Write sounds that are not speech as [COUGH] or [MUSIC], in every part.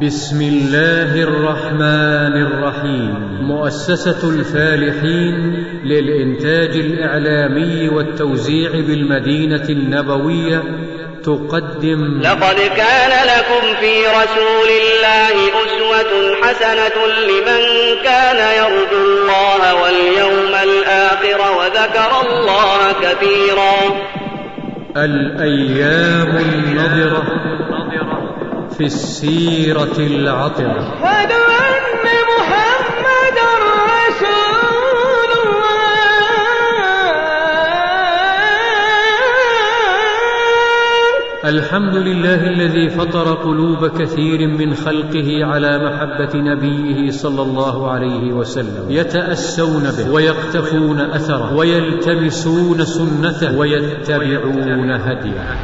بسم الله الرحمن الرحيم مؤسسة الفالحين للإنتاج الإعلامي والتوزيع بالمدينة النبوية تقدم لقد كان لكم في رسول الله أسوة حسنة لمن كان يرجو الله واليوم الآخر وذكر الله كثيرا. الأيام النضرة في السيرة العطرة أشهد أن محمد رسول الله. الحمد لله الذي فطر قلوب كثير من خلقه على محبة نبيه صلى الله عليه وسلم. يتأسون به ويقتفون أثره ويلتمسون سنته ويتبعون هديه.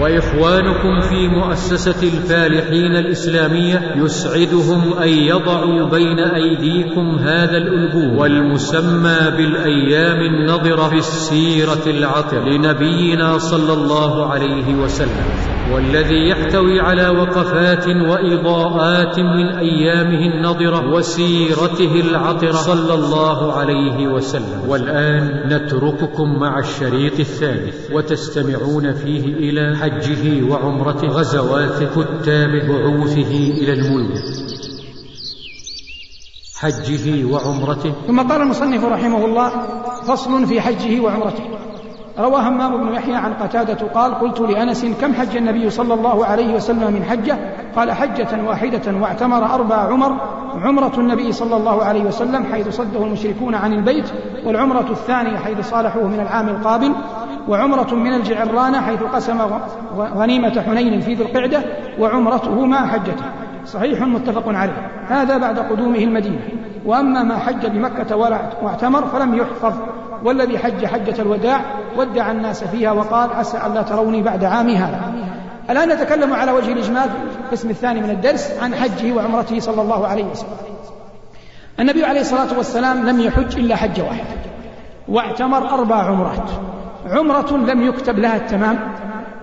وإخوانكم في مؤسسة الفالحين الإسلامية يسعدهم أن يضعوا بين أيديكم هذا الالبوم والمسمى بالأيام النضره في السيرة العطر لنبينا صلى الله عليه وسلم والذي يحتوي على وقفات وإضاءات من أيامه النضره وسيرته العطره صلى الله عليه وسلم. والآن نترككم مع الشريط الثالث وتستمعون فيه إلى حجه وعمرته غزواته كتابه بعوثه إلى الملك. حجه وعمرته. ثم قال المصنف رحمه الله فصل في حجه وعمرته. روى همام بن يحيى عن قتادة قال قلت لأنس كم حج النبي صلى الله عليه وسلم من حجة؟ قال حجة واحدة واعتمر أربع عمر عمرة النبي صلى الله عليه وسلم حيث صده المشركون عن البيت والعمرة الثانية حيث صالحوه من العام القابل وعمرة من الجعرانة حيث قسم غنيمة حنين في ذي القعدة وعمرته مع حجته. صحيح متفق عليه. هذا بعد قدومه المدينة. وأما ما حج بمكة واعتمر فلم يحفظ. والذي حج حجة الوداع ودع الناس فيها وقال عسى ألا تروني بعد عامي هذا. الآن نتكلم على وجه الإجمال في القسم الثاني من الدرس عن حجه وعمرته صلى الله عليه وسلم. النبي عليه الصلاة والسلام لم يحج إلا حجة واحدة واعتمر أربع عمرات. عمرة لم يكتب لها التمام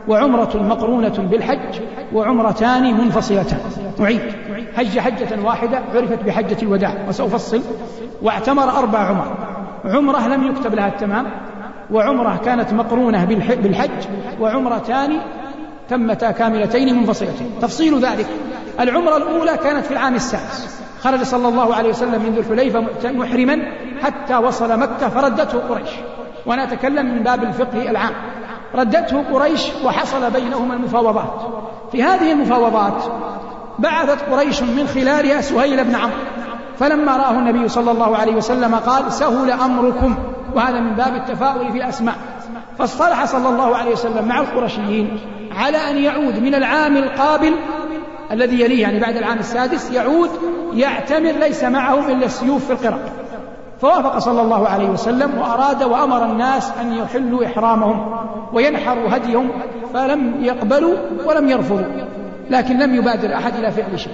وعمرة مقرونة بالحج وعمرتان منفصلتان. أعيد. حج حجة واحدة عرفت بحجة الوداع وسأفصل واعتمر أربع عمر. عمرة لم يكتب لها التمام وعمرة كانت مقرونة بالحج وعمرتان تمتا كاملتين منفصلتين تفصيل ذلك العمرة الأولى كانت في العام السادس. خرج صلى الله عليه وسلم من ذو الحليفة محرما حتى وصل مكة فردته قريش. وأنا أتكلم من باب الفقه العام. ردته قريش وحصل بينهما المفاوضات. في هذه المفاوضات بعثت قريش من خلالها سهيل بن عمرو. فلما رآه النبي صلى الله عليه وسلم قال سهل أمركم وهذا من باب التفاؤل في الأسماء. فاصطلح صلى الله عليه وسلم مع القرشيين على أن يعود من العام القابل الذي يليه يعني بعد العام السادس يعود يعتمر ليس معهم إلا السيوف في القرى. فوافق صلى الله عليه وسلم وأراد وأمر الناس أن يحلوا إحرامهم وينحروا هديهم فلم يقبلوا ولم يرفضوا لكن لم يبادر أحد إلى فعل شيء.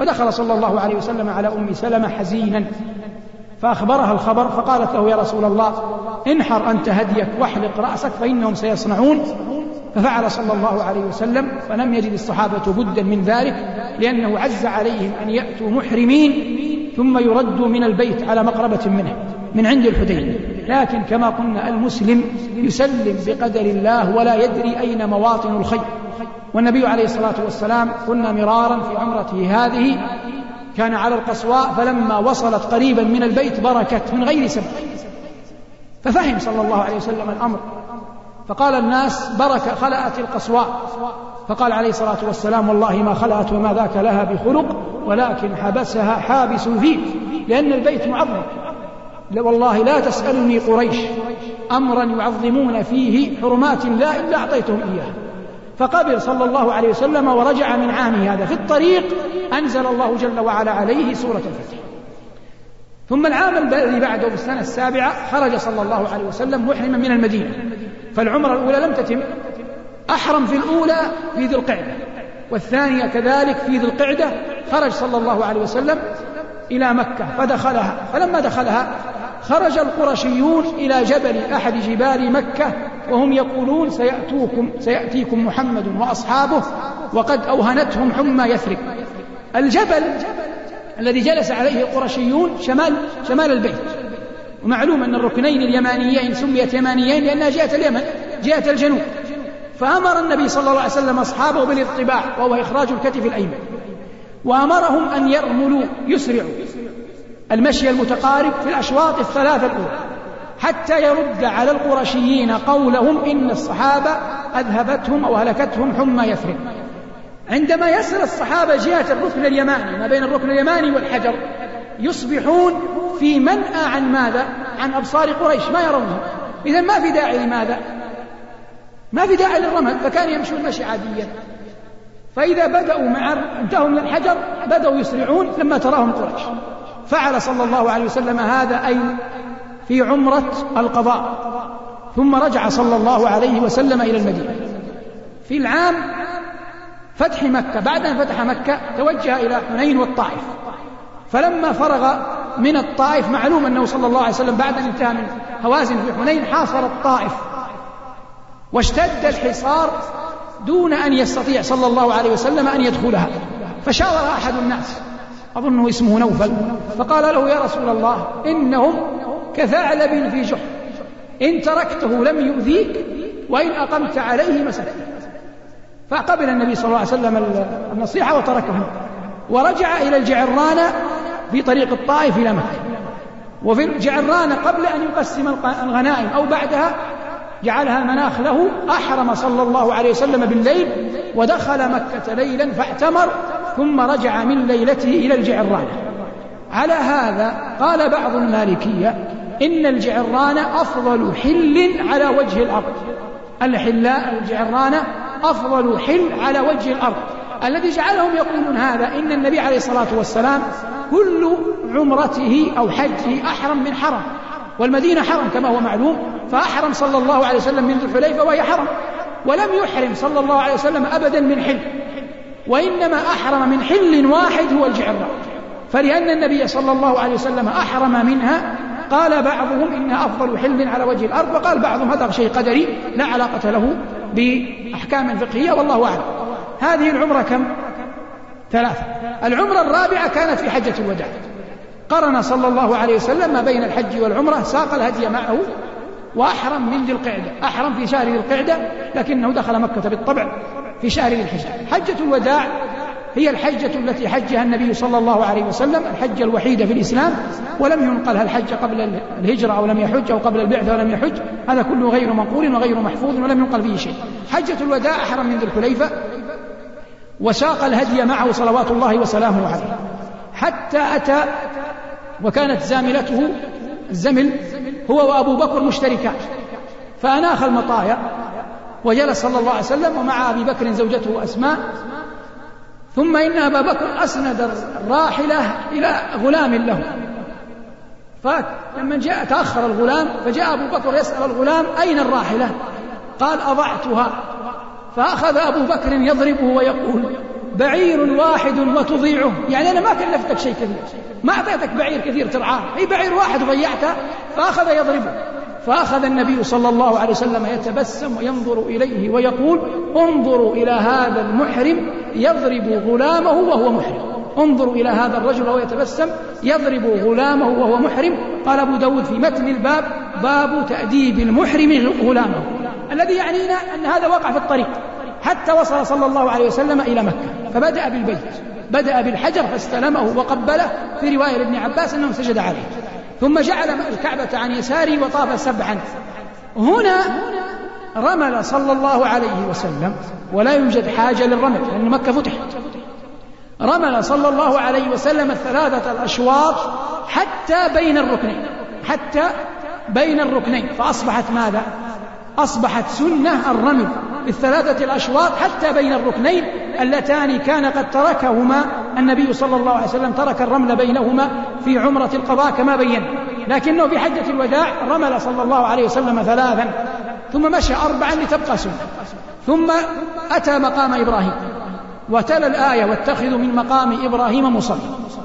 فدخل صلى الله عليه وسلم على أم سلمة حزينا فأخبرها الخبر فقالت له يا رسول الله انحر أنت هديك واحلق رأسك فإنهم سيصنعون. ففعل صلى الله عليه وسلم فلم يجد الصحابة بدا من ذلك لأنه عز عليهم أن يأتوا محرمين ثم يردوا من البيت على مقربة منه. من عند الحدين لكن كما قلنا المسلم يسلم بقدر الله ولا يدري أين مواطن الخير. والنبي عليه الصلاة والسلام قلنا مرارا في عمرته هذه كان على القصواء فلما وصلت قريبا من البيت بركت من غير سبب. ففهم صلى الله عليه وسلم الأمر. فقال الناس برك خلأت القصواء. فقال عليه الصلاة والسلام والله ما خلأت وما ذاك لها بخلق ولكن حبسها حابس الفيل لأن البيت معظم. والله لا تسألني قريش أمرا يعظمون فيه حرمات الله إلا أعطيتهم إياه فقبل صلى الله عليه وسلم ورجع من عامه هذا في الطريق أنزل الله جل وعلا عليه سورة الفتح. ثم العام الذي بعده في السنة السابعة خرج صلى الله عليه وسلم محرما من المدينة. فالعمرة الأولى لم تتم أحرم في الأولى في ذي القعدة والثانية كذلك في ذي القعدة خرج صلى الله عليه وسلم إلى مكة فدخلها فلما دخلها خرج القرشيون إلى جبل أحد جبال مكة وهم يقولون سيأتوكم سيأتيكم محمد وأصحابه وقد أوهنتهم حمى يثرب. الجبل الذي جلس عليه القرشيون شمال شمال البيت. ومعلوم أن الركنين اليمانيين سميت يمانيين لأنها جهة اليمن جهة الجنوب. فأمر النبي صلى الله عليه وسلم أصحابه بالاطباع وهو إخراج الكتف الأيمن. وأمرهم أن يرملوا يسرعوا. المشي المتقارب في الأشواط الثلاثة الأولى حتى يرد على القرشيين قولهم إن الصحابة أذهبتهم أو هلكتهم حمى يثرب عندما يصل الصحابة جهة الركن اليماني ما بين الركن اليماني والحجر يصبحون في منأى عن ماذا؟ عن أبصار قريش ما يرونها إذا ما في داعي لماذا؟ ما في داعي للرمل فكان يمشون مشي عاديا فإذا بدأوا مع انتهوا من الحجر بدأوا يسرعون لما تراهم قريش فعل صلى الله عليه وسلم هذا أي في عمرة القضاء ثم رجع صلى الله عليه وسلم إلى المدينة. في العام فتح مكة بعد أن فتح مكة توجه إلى حنين والطائف. فلما فرغ من الطائف معلوم أنه صلى الله عليه وسلم بعد أن انتهى من هوازن في حنين حاصر الطائف. واشتد الحصار دون أن يستطيع صلى الله عليه وسلم أن يدخلها. فشاور أحد الناس. أظنه اسمه نوفل فقال له يا رسول الله إنهم كثعلب في جحر إن تركته لم يؤذيك وإن أقمت عليه مسكت فقبل النبي صلى الله عليه وسلم النصيحة وتركهم ورجع إلى الجعرانة في طريق الطائف إلى مكة وفي الجعرانة قبل أن يقسم الغنائم أو بعدها جعلها مناخ له أحرم صلى الله عليه وسلم بالليل ودخل مكة ليلا فاعتمر ثم رجع من ليلته إلى الجعرانة على هذا قال بعض المالكية إن الجعران أفضل حل على وجه الأرض. الحلاء الجعرانة أفضل حل على وجه الأرض. الذي جعلهم يقولون هذا إن النبي عليه الصلاة والسلام كل عمرته أو حجه أحرم من حرم. والمدينة حرم كما هو معلوم فأحرم صلى الله عليه وسلم من ذو الحليفة وهي حرم. ولم يحرم صلى الله عليه وسلم أبدا من حل وإنما أحرم من حل واحد هو الجعران فلأن النبي صلى الله عليه وسلم أحرم منها قال بعضهم إنها أفضل حل على وجه الأرض وقال بعضهم هذا شيء قدري لا علاقة له بأحكام فقهية والله أعلم. هذه العمرة كم؟ ثلاثة. العمرة الرابعة كانت في حجة الوداع. قرن صلى الله عليه وسلم ما بين الحج والعمرة ساق الهدي معه وأحرم من ذي القعدة أحرم في شهر ذي القعدة لكنه دخل مكة بالطبع في شهر ذي الحجة. حجة الوداع هي الحجة التي حجها النبي صلى الله عليه وسلم الحجة الوحيدة في الإسلام ولم ينقل هل حج قبل الهجرة أو لم يحج أو قبل البعثة ولم يحج هذا كله غير منقول وغير محفوظ ولم ينقل فيه شيء. حجة الوداع أحرم من ذي الحليفة وساق الهدي معه صلوات الله وسلامه عليه. حتى أتى وكانت زاملته الزمل هو وأبو بكر مشتركان. فأناخ المطايا وجلس صلى الله عليه وسلم ومع أبي بكر زوجته أسماء. ثم إن أبا بكر أسند الراحلة إلى غلام له. فلما جاء تأخر الغلام فجاء أبو بكر يسأل الغلام أين الراحلة؟ قال أضعتها. فأخذ أبو بكر يضربه ويقول بعير واحد وتضيعه. يعني أنا ما كلفتك شيء كثير. ما أعطيتك بعير كثير ترعاه. أي بعير واحد ضيعته فأخذ يضربه. فأخذ النبي صلى الله عليه وسلم يتبسم وينظر إليه ويقول انظروا إلى هذا المحرم يضرب غلامه وهو محرم. انظروا إلى هذا الرجل وهو يتبسم يضرب غلامه وهو محرم. قال أبو داود في متن الباب باب تأديب المحرم غلامه. الذي يعنينا أن هذا وقع في الطريق. حتى وصل صلى الله عليه وسلم إلى مكة. فبدأ بالبيت. بدأ بالحجر فاستلمه وقبله في رواية لابن عباس أنه سجد عليه. ثم جعل الكعبة عن يساره وطاف سبعا. هنا رمل صلى الله عليه وسلم ولا يوجد حاجة للرمل لأن مكة فتحت. رمل صلى الله عليه وسلم الثلاثة الأشواط حتى بين الركنين. حتى بين الركنين. فأصبحت ماذا؟ أصبحت سنة الرمل بالثلاثة الأشواط حتى بين الركنين اللتان كان قد تركهما النبي صلى الله عليه وسلم ترك الرمل بينهما في عمرة القضاء كما بين لكنه في حجة الوداع رمل صلى الله عليه وسلم ثلاثا ثم مشى أربعا لتبقى سنة. ثم أتى مقام إبراهيم. وتلا الآية واتخذوا من مقام إبراهيم مصلى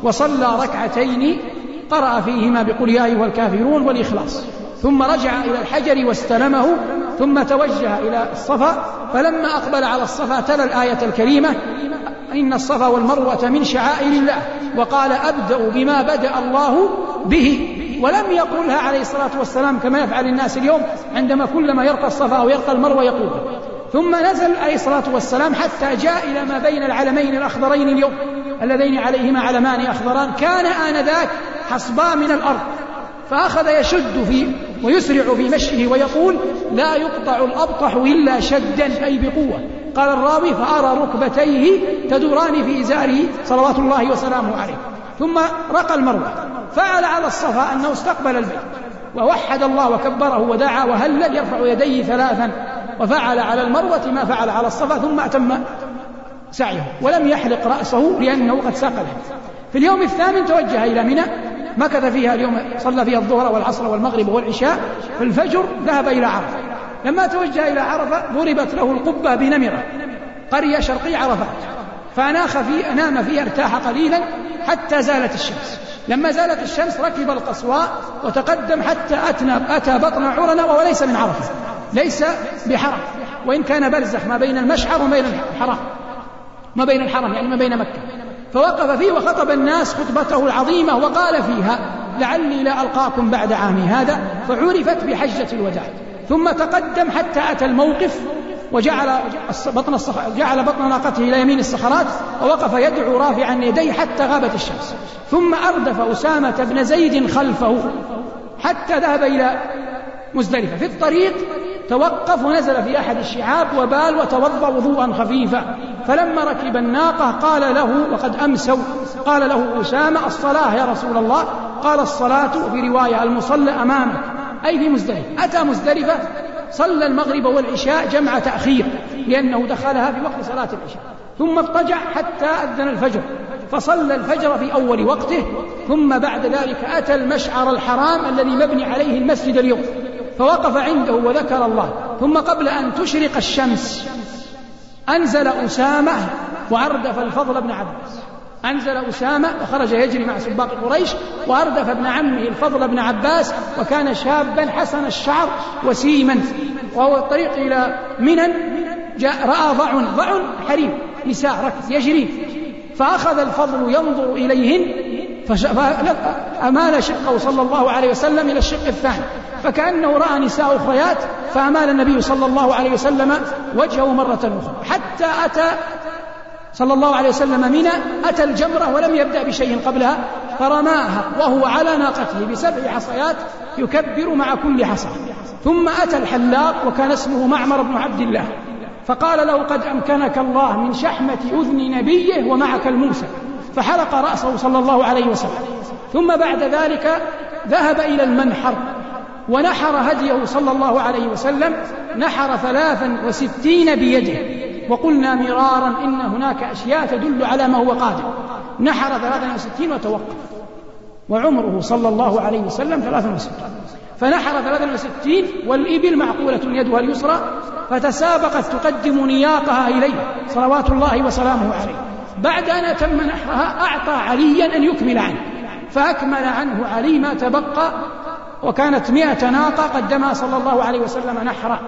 وصلى ركعتين قرأ فيهما بقل يا أيها الكافرون والإخلاص. ثم رجع إلى الحجر واستلمه ثم توجه إلى الصفا فلما أقبل على الصفا تلا الآية الكريمة إن الصفا والمروة من شعائر الله وقال أبدأ بما بدأ الله به ولم يقولها عليه الصلاة والسلام كما يفعل الناس اليوم عندما كلما يرقى الصفا أو يرقى المروة يقول. ثم نزل عليه الصلاة والسلام حتى جاء إلى ما بين العلمين الأخضرين اليوم اللذين عليهما علمان أخضران كان آنذاك حصبا من الأرض. فأخذ يشد في ويسرع في مشيه ويقول لا يقطع الأبطح إلا شدا أي بقوة. قال الراوي فأرى ركبتيه تدوران في إزاره صلوات الله وسلامه عليه. ثم رقى المروة فعل على الصفا أنه استقبل البيت ووحد الله وكبره ودعا وهلل يرفع يديه ثلاثا وفعل على المروة ما فعل على الصفا ثم أتم سعيه ولم يحلق رأسه لأنه قد ساق الهدي في اليوم الثامن توجه إلى منى مكث فيها اليوم صلى فيها الظهر والعصر والمغرب والعشاء في الفجر ذهب إلى عرفة. لما توجه إلى عرفة ضربت له القبة بنمرة قرية شرقي عرفات فأناخ في نام فيها ارتاح قليلا حتى زالت الشمس. لما زالت الشمس ركب القصواء وتقدم حتى أتنا أتى بطن عرنا وهو ليس من عرفة ليس بحرم. وإن كان برزخ ما بين المشعر وما بين الحرم ما بين الحرم يعني ما بين مكة. فوقف فيه وخطب الناس خطبته العظيمة وقال فيها لعلي لا ألقاكم بعد عامي هذا فعرفت بحجة الوداع ثم تقدم حتى أتى الموقف وجعل بطن الصخ... جعل بطن ناقته إلى يمين الصخرات ووقف يدعو رافعا يديه حتى غابت الشمس. ثم أردف أسامة بن زيد خلفه حتى ذهب إلى مزدلفة. في الطريق توقف ونزل في أحد الشعاب وبال وتوضأ وضوءا خفيفا. فلما ركب الناقة قال له وقد أمسوا قال له أسامة الصلاة يا رسول الله؟ قال الصلاة وفي رواية المصلى أمامك. أي في مزدلفة؟ أتى مزدلفة؟ صلى المغرب والعشاء جمع تأخير لأنه دخلها في وقت صلاة العشاء. ثم اضطجع حتى أذن الفجر. فصلى الفجر في أول وقته ثم بعد ذلك أتى المشعر الحرام الذي مبني عليه المسجد اليوم. فوقف عنده وذكر الله. ثم قبل أن تشرق الشمس أنزل أسامة وأردف الفضل بن عباس. أنزل أسامة وخرج يجري مع سباق قريش وأردف ابن عمه الفضل بن عباس وكان شابا حسن الشعر وسيما. وهو الطريق إلى منى جاء رأى ضع ضع حريم نساء ركز يجري. فأخذ الفضل ينظر إليهن فأمال شقه صلى الله عليه وسلم إلى الشق الثاني. فكأنه رأى نساء أخريات فأمال النبي صلى الله عليه وسلم وجهه مرة أخرى. حتى أتى صلى الله عليه وسلم منى أتى الجمرة ولم يبدأ بشيء قبلها فرماها وهو على ناقته بسبع حصيات يكبر مع كل حصى. ثم أتى الحلاق وكان اسمه معمر بن عبد الله. فقال له قد أمكنك الله من شحمة أذن نبيه ومعك الموسى. فحلق رأسه صلى الله عليه وسلم. ثم بعد ذلك ذهب إلى المنحر ونحر هديه صلى الله عليه وسلم. نحر ثلاثا وستين بيده. وقلنا مرارا إن هناك أشياء تدل على ما هو قادم نحر ثلاثا وستين وتوقف. وعمره صلى الله عليه وسلم ثلاثا وستين. فنحر ثلاثا وستين والإبل معقولة يدها اليسرى فتسابقت تقدم نياقها إليه صلوات الله وسلامه عليه. بعد أن أتم نحرها أعطى عليا أن يكمل عنه فأكمل عنه علي ما تبقى وكانت مئة ناقة قدمها صلى الله عليه وسلم نحرا.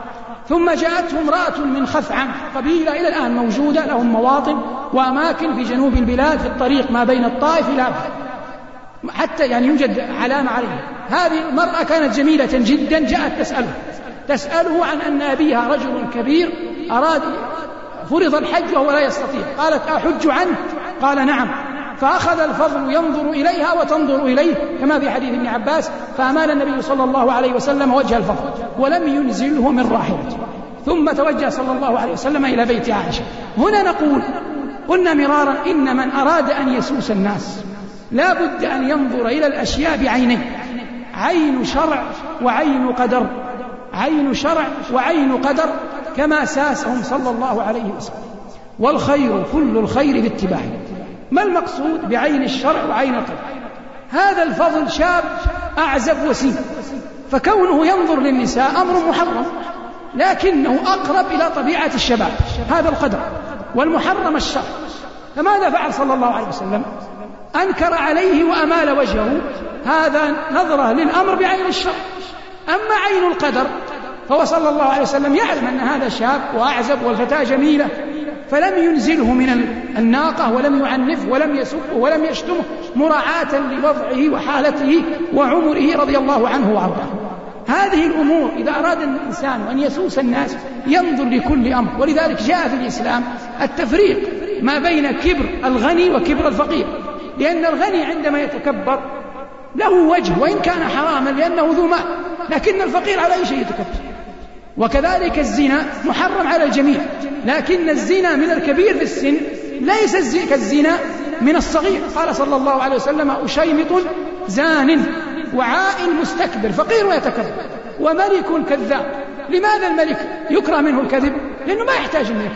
ثم جاءته امرأة من خثعم قبيلة إلى الآن موجودة لهم مواطن وأماكن في جنوب البلاد في الطريق ما بين الطائف إلى حتى يعني يوجد علامة عليه. هذه المرأة كانت جميلة جدا جاءت تسأله. تسأله عن أن أبيها رجل كبير أراد فرض الحج وهو لا يستطيع. قالت أحج عنه قال نعم. فأخذ الفضل ينظر إليها وتنظر إليه كما في حديث ابن عباس فأمال النبي صلى الله عليه وسلم وجه الفضل ولم ينزله من راحلته ثم توجه صلى الله عليه وسلم إلى بيت عائشة. هنا نقول قلنا مرارا إن من أراد أن يسوس الناس لا بد أن ينظر إلى الأشياء بعينين عين شرع وعين قدر. عين شرع وعين قدر كما ساسهم صلى الله عليه وسلم. والخير كل الخير باتباعه. ما المقصود بعين الشرع وعين القدر؟ هذا الفضل شاب أعزب وسيم. فكونه ينظر للنساء أمر محرم لكنه أقرب إلى طبيعة الشباب هذا القدر. والمحرم الشر فماذا فعل صلى الله عليه وسلم؟ أنكر عليه وأمال وجهه. هذا نظرة للأمر بعين الشر. أما عين القدر فهو صلى الله عليه وسلم يعلم أن هذا شاب وأعزب والفتاة جميلة فلم ينزله من الناقة ولم يعنفه ولم يسبه ولم يشتمه مراعاة لوضعه وحالته وعمره رضي الله عنه وأرضاه. هذه الأمور إذا أراد الإنسان أن يسوس الناس ينظر لكل أمر. ولذلك جاء في الإسلام التفريق ما بين كبر الغني وكبر الفقير. لأن الغني عندما يتكبر له وجه وإن كان حراما لأنه ذو مال لكن الفقير على أي شيء يتكبر. وكذلك الزنا محرم على الجميع لكن الزنا من الكبير في السن ليس كالزنا من الصغير. قال صلى الله عليه وسلم أشيمط زان وعائل مستكبر. فقير ويتكبر. وملك كذاب. لماذا الملك يكره منه الكذب؟ لأنه ما يحتاج أن يكذب.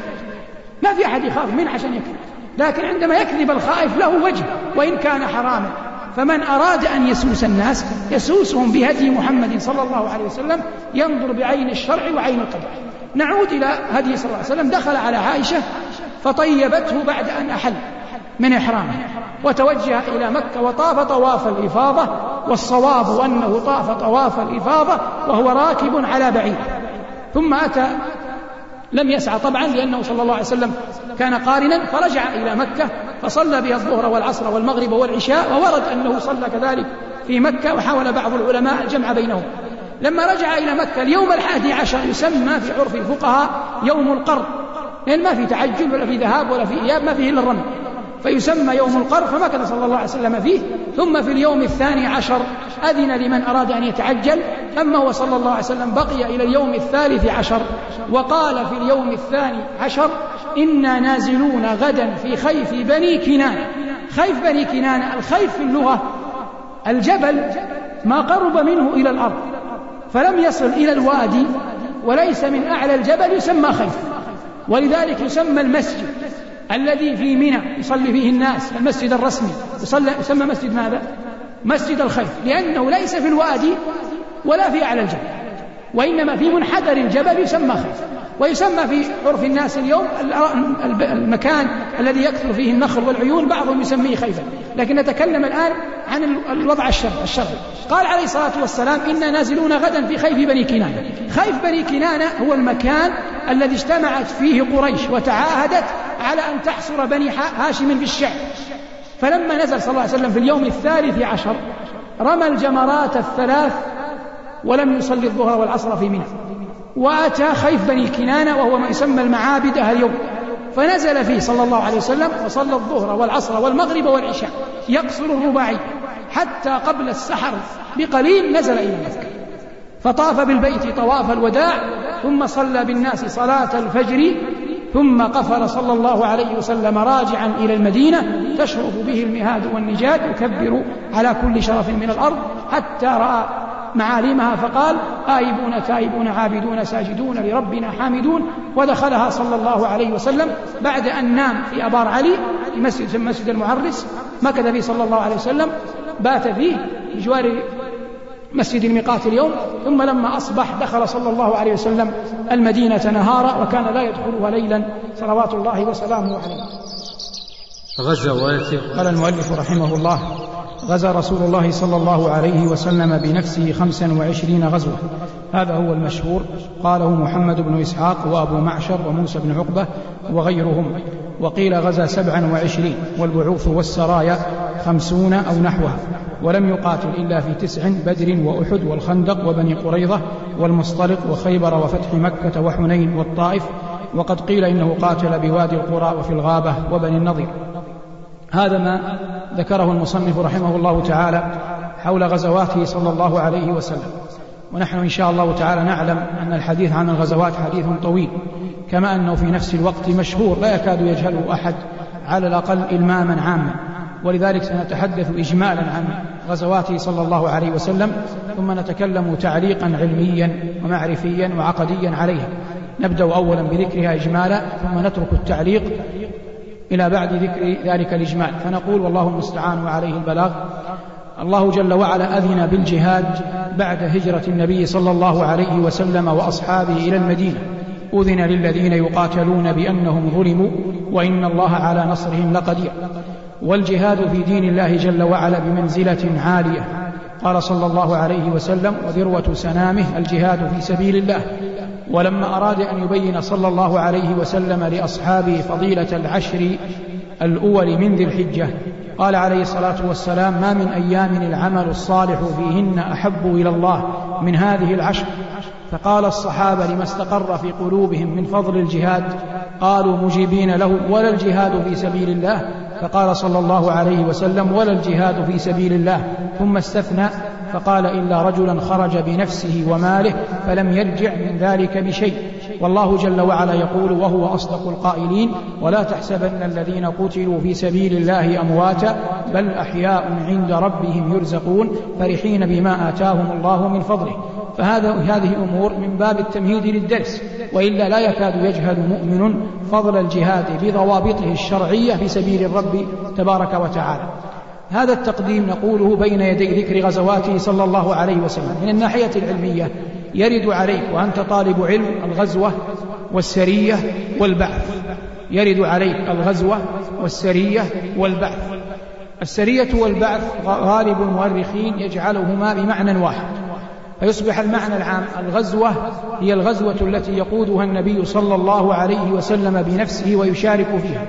ما في أحد يخاف منه عشان يكذب. لكن عندما يكذب الخائف له وجه وإن كان حراما. فمن أراد أن يسوس الناس يسوسهم بهدي محمد صلى الله عليه وسلم ينظر بعين الشرع وعين القدر. نعود إلى هدي صلى الله عليه وسلم. دخل على عائشة فطيبته بعد أن أحل من إحرامه وتوجه إلى مكة وطاف طواف الإفاضة والصواب أنه طاف طواف الإفاضة وهو راكب على بعير. ثم أتى لم يسعى طبعا لأنه صلى الله عليه وسلم كان قارنا فرجع إلى مكة فصلى بها الظهر والعصر والمغرب والعشاء وورد أنه صلى كذلك في مكة وحاول بعض العلماء الجمع بينهم. لما رجع إلى مكة اليوم الحادي عشر يسمى في عرف الفقهاء يوم القر لأن ما في تعجل ولا في ذهاب ولا في إياب ما فيه إلا الرمي فيسمى يوم القر فمكث صلى الله عليه وسلم فيه. ثم في اليوم الثاني عشر أذن لمن أراد أن يتعجل. أما هو صلى الله عليه وسلم بقي إلى اليوم الثالث عشر وقال في اليوم الثاني عشر إنا نازلون غدا في خيف بني كنانة خيف بني كنانة الخيف في اللغة الجبل ما قرب منه إلى الأرض فلم يصل إلى الوادي وليس من أعلى الجبل يسمى خيف. ولذلك يسمى المسجد. الذي في منى يصلي فيه الناس المسجد الرسمي. يصلى يسمى مسجد ماذا؟ مسجد الخيف لأنه ليس في الوادي ولا في أعلى الجبل. وإنما في منحدر الجبل يسمى خيف ويسمى في عرف الناس اليوم المكان الذي يكثر فيه النخل والعيون بعضهم يسميه خيفا لكن نتكلم الآن عن الوضع الشرعي الشرعي. قال عليه الصلاة والسلام إنا نازلون غدا في خيف بني كنانة. خيف بني كنانة هو المكان الذي اجتمعت فيه قريش وتعاهدت على أن تحصر بني هاشم بالشعب فلما نزل صلى الله عليه وسلم في اليوم الثالث عشر رمى الجمرات الثلاث ولم يصلي الظهر والعصر في منى. وأتى خيف بني كنانة وهو ما يسمى المعابد اليوم فنزل فيه صلى الله عليه وسلم وصلى الظهر والعصر والمغرب والعشاء يقصر الرباعي. حتى قبل السحر بقليل نزل إلى مكة فطاف بالبيت طواف الوداع ثم صلى بالناس صلاة الفجر ثم قفل صلى الله عليه وسلم راجعا إلى المدينة تشرف به المهاد والنجاد يكبر على كل شرف من الأرض حتى رأى معالمها فقال آيبون تائبون عابدون ساجدون لربنا حامدون. ودخلها صلى الله عليه وسلم بعد أن نام في أبار علي في مسجد مسجد المعرس. مكث فيه صلى الله عليه وسلم. بات فيه بجوار مسجد الميقات اليوم ثم لما أصبح دخل صلى الله عليه وسلم المدينة نهارا وكان لا يدخلها ليلا صلوات الله وسلامه عليه. غزواته قال المؤلف رحمه الله غزا رسول الله صلى الله عليه وسلم بنفسه خمسا وعشرين غزوة. هذا هو المشهور. قاله محمد بن إسحاق وأبو معشر وموسى بن عقبة وغيرهم. وقيل غزا سبعا وعشرين والبعوث والسرايا خمسون أو نحوها. ولم يقاتل إلا في تسع بدر وأحد والخندق وبني قريظة والمصطلق وخيبر وفتح مكة وحنين والطائف وقد قيل إنه قاتل بوادي القرى وفي الغابة وبني النضير هذا ما ذكره المصنف رحمه الله تعالى حول غزواته صلى الله عليه وسلم. ونحن إن شاء الله تعالى نعلم أن الحديث عن الغزوات حديث طويل كما أنه في نفس الوقت مشهور لا يكاد يجهله أحد على الأقل إلماما عاما. ولذلك سنتحدث إجمالا عن غزواته صلى الله عليه وسلم ثم نتكلم تعليقا علميا ومعرفيا وعقديا عليها. نبدأ أولا بذكرها إجمالا ثم نترك التعليق إلى بعد ذكر ذلك الإجمال. فنقول والله المستعان وعليه البلاغ. الله جل وعلا أذن بالجهاد بعد هجرة النبي صلى الله عليه وسلم وأصحابه إلى المدينة. أذن للذين يقاتلون بأنهم ظلموا وإن الله على نصرهم لقدير. والجهاد في دين الله جل وعلا بمنزلة عالية. قال صلى الله عليه وسلم وذروة سنامه الجهاد في سبيل الله. ولما أراد أن يبين صلى الله عليه وسلم لأصحابه فضيلة العشر الأول من ذي الحجة قال عليه الصلاة والسلام ما من أيام العمل الصالح فيهن أحب إلى الله من هذه العشر. فقال الصحابة لما استقر في قلوبهم من فضل الجهاد قالوا مجيبين له ولا الجهاد في سبيل الله فقال صلى الله عليه وسلم ولا الجهاد في سبيل الله. ثم استثنى فقال إلا رجلا خرج بنفسه وماله فلم يرجع من ذلك بشيء. والله جل وعلا يقول وهو أصدق القائلين ولا تحسبن الذين قتلوا في سبيل الله أمواتا بل أحياء عند ربهم يرزقون فرحين بما آتاهم الله من فضله. فهذا هذه أمور من باب التمهيد للدرس وإلا لا يكاد يجهل مؤمن فضل الجهاد بضوابطه الشرعية في سبيل الرب تبارك وتعالى. هذا التقديم نقوله بين يدي ذكر غزواته صلى الله عليه وسلم. من الناحية العلمية يرد عليك وأنت طالب علم الغزوة والسرية والبعث. يرد عليك الغزوة والسرية والبعث. السرية والبعث غالب المؤرخين يجعلهما بمعنى واحد. فيصبح المعنى العام الغزوة هي الغزوة التي يقودها النبي صلى الله عليه وسلم بنفسه ويشارك فيها.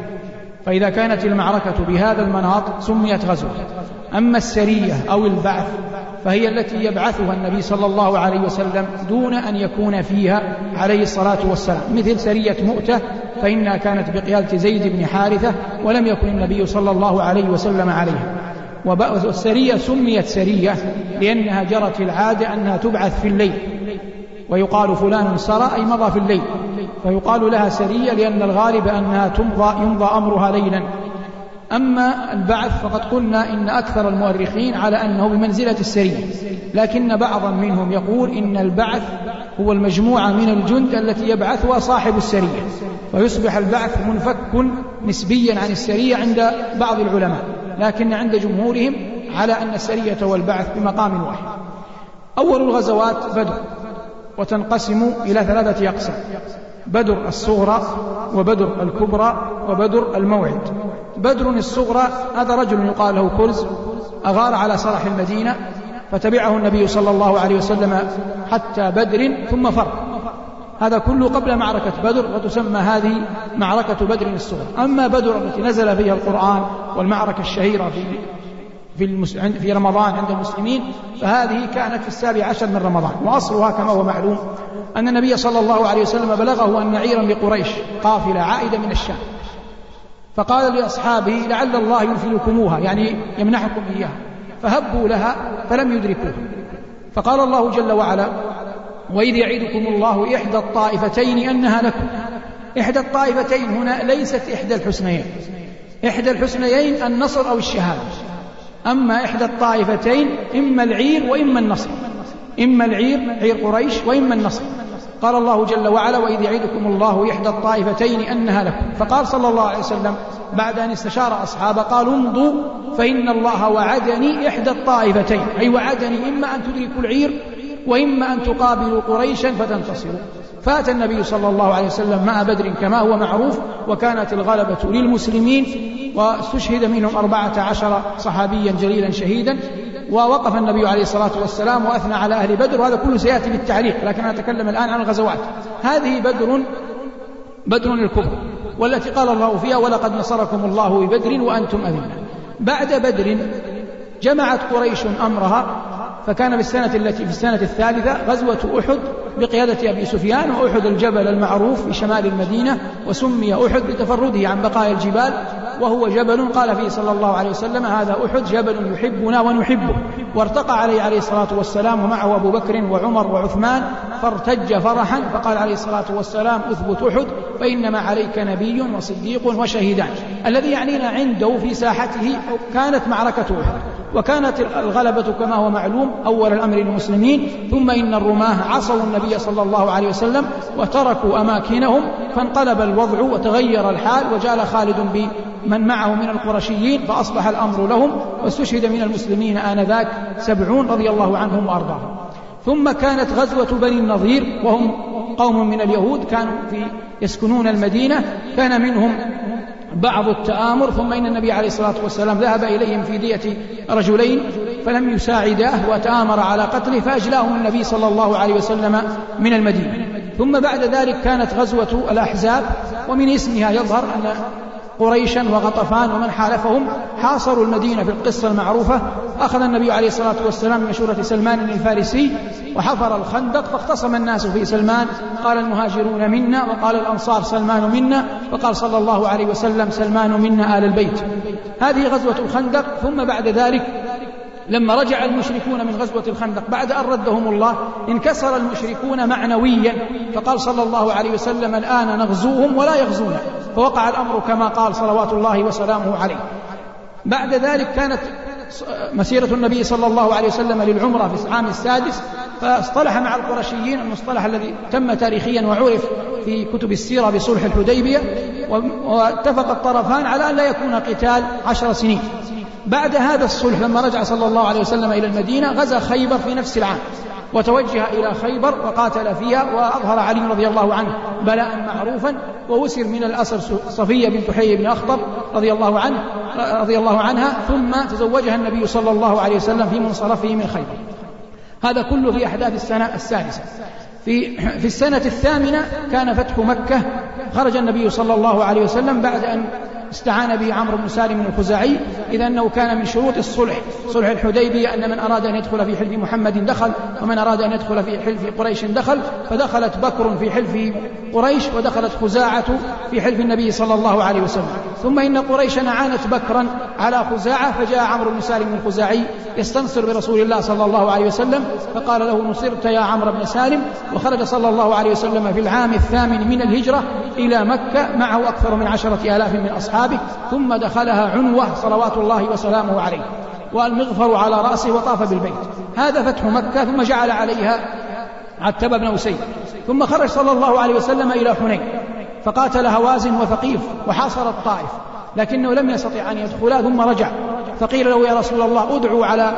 فإذا كانت المعركة بهذا المناط سميت غزوة. أما السرية أو البعث فهي التي يبعثها النبي صلى الله عليه وسلم دون أن يكون فيها عليه الصلاة والسلام. مثل سرية مؤتة فإنها كانت بقيادة زيد بن حارثة ولم يكن النبي صلى الله عليه وسلم عليها. والسرية سميت سرية لأنها جرت العادة أنها تبعث في الليل. ويقال فلان سرى أي مضى في الليل. فيقال لها سرية لأن الغالب أنها تمضى يمضى أمرها ليلا. أما البعث فقد قلنا إن أكثر المؤرخين على أنه بمنزلة السرية. لكن بعضا منهم يقول إن البعث هو المجموعة من الجند التي يبعثها صاحب السرية. ويصبح البعث منفك نسبيا عن السرية عند بعض العلماء. لكن عند جمهورهم على أن السرية والبعث بمقام واحد. أول الغزوات بدر وتنقسم إلى ثلاثة أقسام بدر الصغرى وبدر الكبرى وبدر الموعد. بدر الصغرى هذا رجل يقال له كرز أغار على صرح المدينة فتبعه النبي صلى الله عليه وسلم حتى بدر ثم فر. هذا كله قبل معركة بدر وتسمى هذه معركة بدر الصغرى. أما بدر التي نزل فيها القرآن والمعركة الشهيرة في في. في رمضان عند المسلمين فهذه كانت في السابع عشر من رمضان. وأصلها كما هو معلوم أن النبي صلى الله عليه وسلم بلغه أن نعيرا لقريش قافلة عائدة من الشام. فقال لأصحابه لعل الله ينفلكموها يعني يمنحكم إياها. فهبوا لها فلم يدركوها. فقال الله جل وعلا وإذ يعدكم الله إحدى الطائفتين أنها لكم. إحدى الطائفتين هنا ليست إحدى الحسنيين. إحدى الحسنيين النصر أو الشهادة. أما إحدى الطائفتين إما العير وإما النصر. إما العير عير قريش وإما النصر. قال الله جل وعلا وإذ يعدكم الله إحدى الطائفتين أنها لكم. فقال صلى الله عليه وسلم بعد أن استشار أصحابه قالوا امضوا فإن الله وعدني إحدى الطائفتين. أي وعدني إما أن تدركوا العير وإما أن تقابلوا قريشا فتنتصروا. فات النبي صلى الله عليه وسلم مع بدر كما هو معروف وكانت الغلبة للمسلمين واستشهد منهم أربعة عشر صحابيا جليلا شهيدا ووقف النبي عليه الصلاة والسلام وأثنى على أهل بدر وهذا كله سيأتي بالتعليق لكن أنا أتكلم الآن عن الغزوات. هذه بدر بدر الكبرى والتي قال الله فيها ولقد نصركم الله ببدر وأنتم أذلة. بعد بدر جمعت قريش أمرها فكان في السنة التي في السنة الثالثة غزوة أحد بقيادة أبي سفيان وأحد الجبل المعروف في شمال المدينة وسمي أحد بتفرده عن بقايا الجبال وهو جبل قال فيه صلى الله عليه وسلم هذا أحد جبل يحبنا ونحبه. وارتقى عليه عليه الصلاة والسلام ومعه أبو بكر وعمر وعثمان فارتج فرحا فقال عليه الصلاة والسلام أثبت أحد فإنما عليك نبي وصديق وشهيدان. الذي يعنينا عنده في ساحته كانت معركة أحد وكانت الغلبة كما هو معلوم أول الأمر للمسلمين. ثم إن الرماة عصوا النبي صلى الله عليه وسلم وتركوا أماكنهم فانقلب الوضع وتغير الحال وجعل خالد بمن معه من القرشيين فأصبح الأمر لهم واستشهد من المسلمين آنذاك سبعون رضي الله عنهم وأرضاهم. ثم كانت غزوة بني النظير وهم قوم من اليهود كانوا في يسكنون المدينة كان منهم بعض التآمر ثم إن النبي عليه الصلاة والسلام ذهب إليهم في دية رجلين فلم يساعداه وتآمر على قتله فأجلاهم النبي صلى الله عليه وسلم من المدينة. ثم بعد ذلك كانت غزوة الأحزاب ومن اسمها يظهر أن قريشا وغطفان ومن حالفهم حاصروا المدينة في القصة المعروفة. أخذ النبي عليه الصلاة والسلام مشورة سلمان الفارسي وحفر الخندق فاختصم الناس في سلمان. قال المهاجرون منا وقال الأنصار سلمان منا وقال صلى الله عليه وسلم سلمان منا آل البيت. هذه غزوة الخندق ثم بعد ذلك لما رجع المشركون من غزوة الخندق بعد أن ردهم الله انكسر المشركون معنويا. فقال صلى الله عليه وسلم الآن نغزوهم ولا يغزونا. فوقع الأمر كما قال صلوات الله وسلامه عليه. بعد ذلك كانت مسيرة النبي صلى الله عليه وسلم للعمرة في العام السادس. فاصطلح مع القرشيين المصطلح الذي تم تاريخيا وعرف في كتب السيرة بصلح الحديبية واتفق الطرفان على أن لا يكون قتال عشر سنين. بعد هذا الصلح لما رجع صلى الله عليه وسلم إلى المدينة غزا خيبر في نفس العام. وتوجه إلى خيبر وقاتل فيها وأظهر علي رضي الله عنه بلاء معروفا ووسر من الأسر صفية بنت حي بن أخطب رضي الله عنه رضي الله عنها ثم تزوجها النبي صلى الله عليه وسلم في منصرفه من خيبر. هذا كله في أحداث السنة السادسة. في [CLEARS THROAT] في السنة الثامنة كان فتح مكة خرج النبي صلى الله عليه وسلم بعد أن استعان به عمرو بن سالم الخزاعي إذا أنه كان من شروط الصلح صلح الحديبية أن من أراد أن يدخل في حلف محمد دخل ومن أراد أن يدخل في حلف قريش دخل فدخلت بكر في حلف قريش ودخلت خزاعة في حلف النبي صلى الله عليه وسلم. ثم إن قريشا عانت بكرا على خزاعة فجاء عمرو بن سالم الخزاعي يستنصر برسول الله صلى الله عليه وسلم فقال له نصرت يا عمرو بن سالم وخرج صلى الله عليه وسلم في العام الثامن من الهجرة إلى مكة معه أكثر من عشرة آلاف من أصحابه. ثم دخلها عنوة صلوات الله وسلامه عليه والمغفر على رأسه وطاف بالبيت. هذا فتح مكة ثم جعل عليها عتب بن أسيد. ثم خرج صلى الله عليه وسلم إلى حنين فقاتل هوازن وثقيف وحاصر الطائف لكنه لم يستطع أن يدخلا ثم رجع. فقيل له يا رسول الله ادعوا على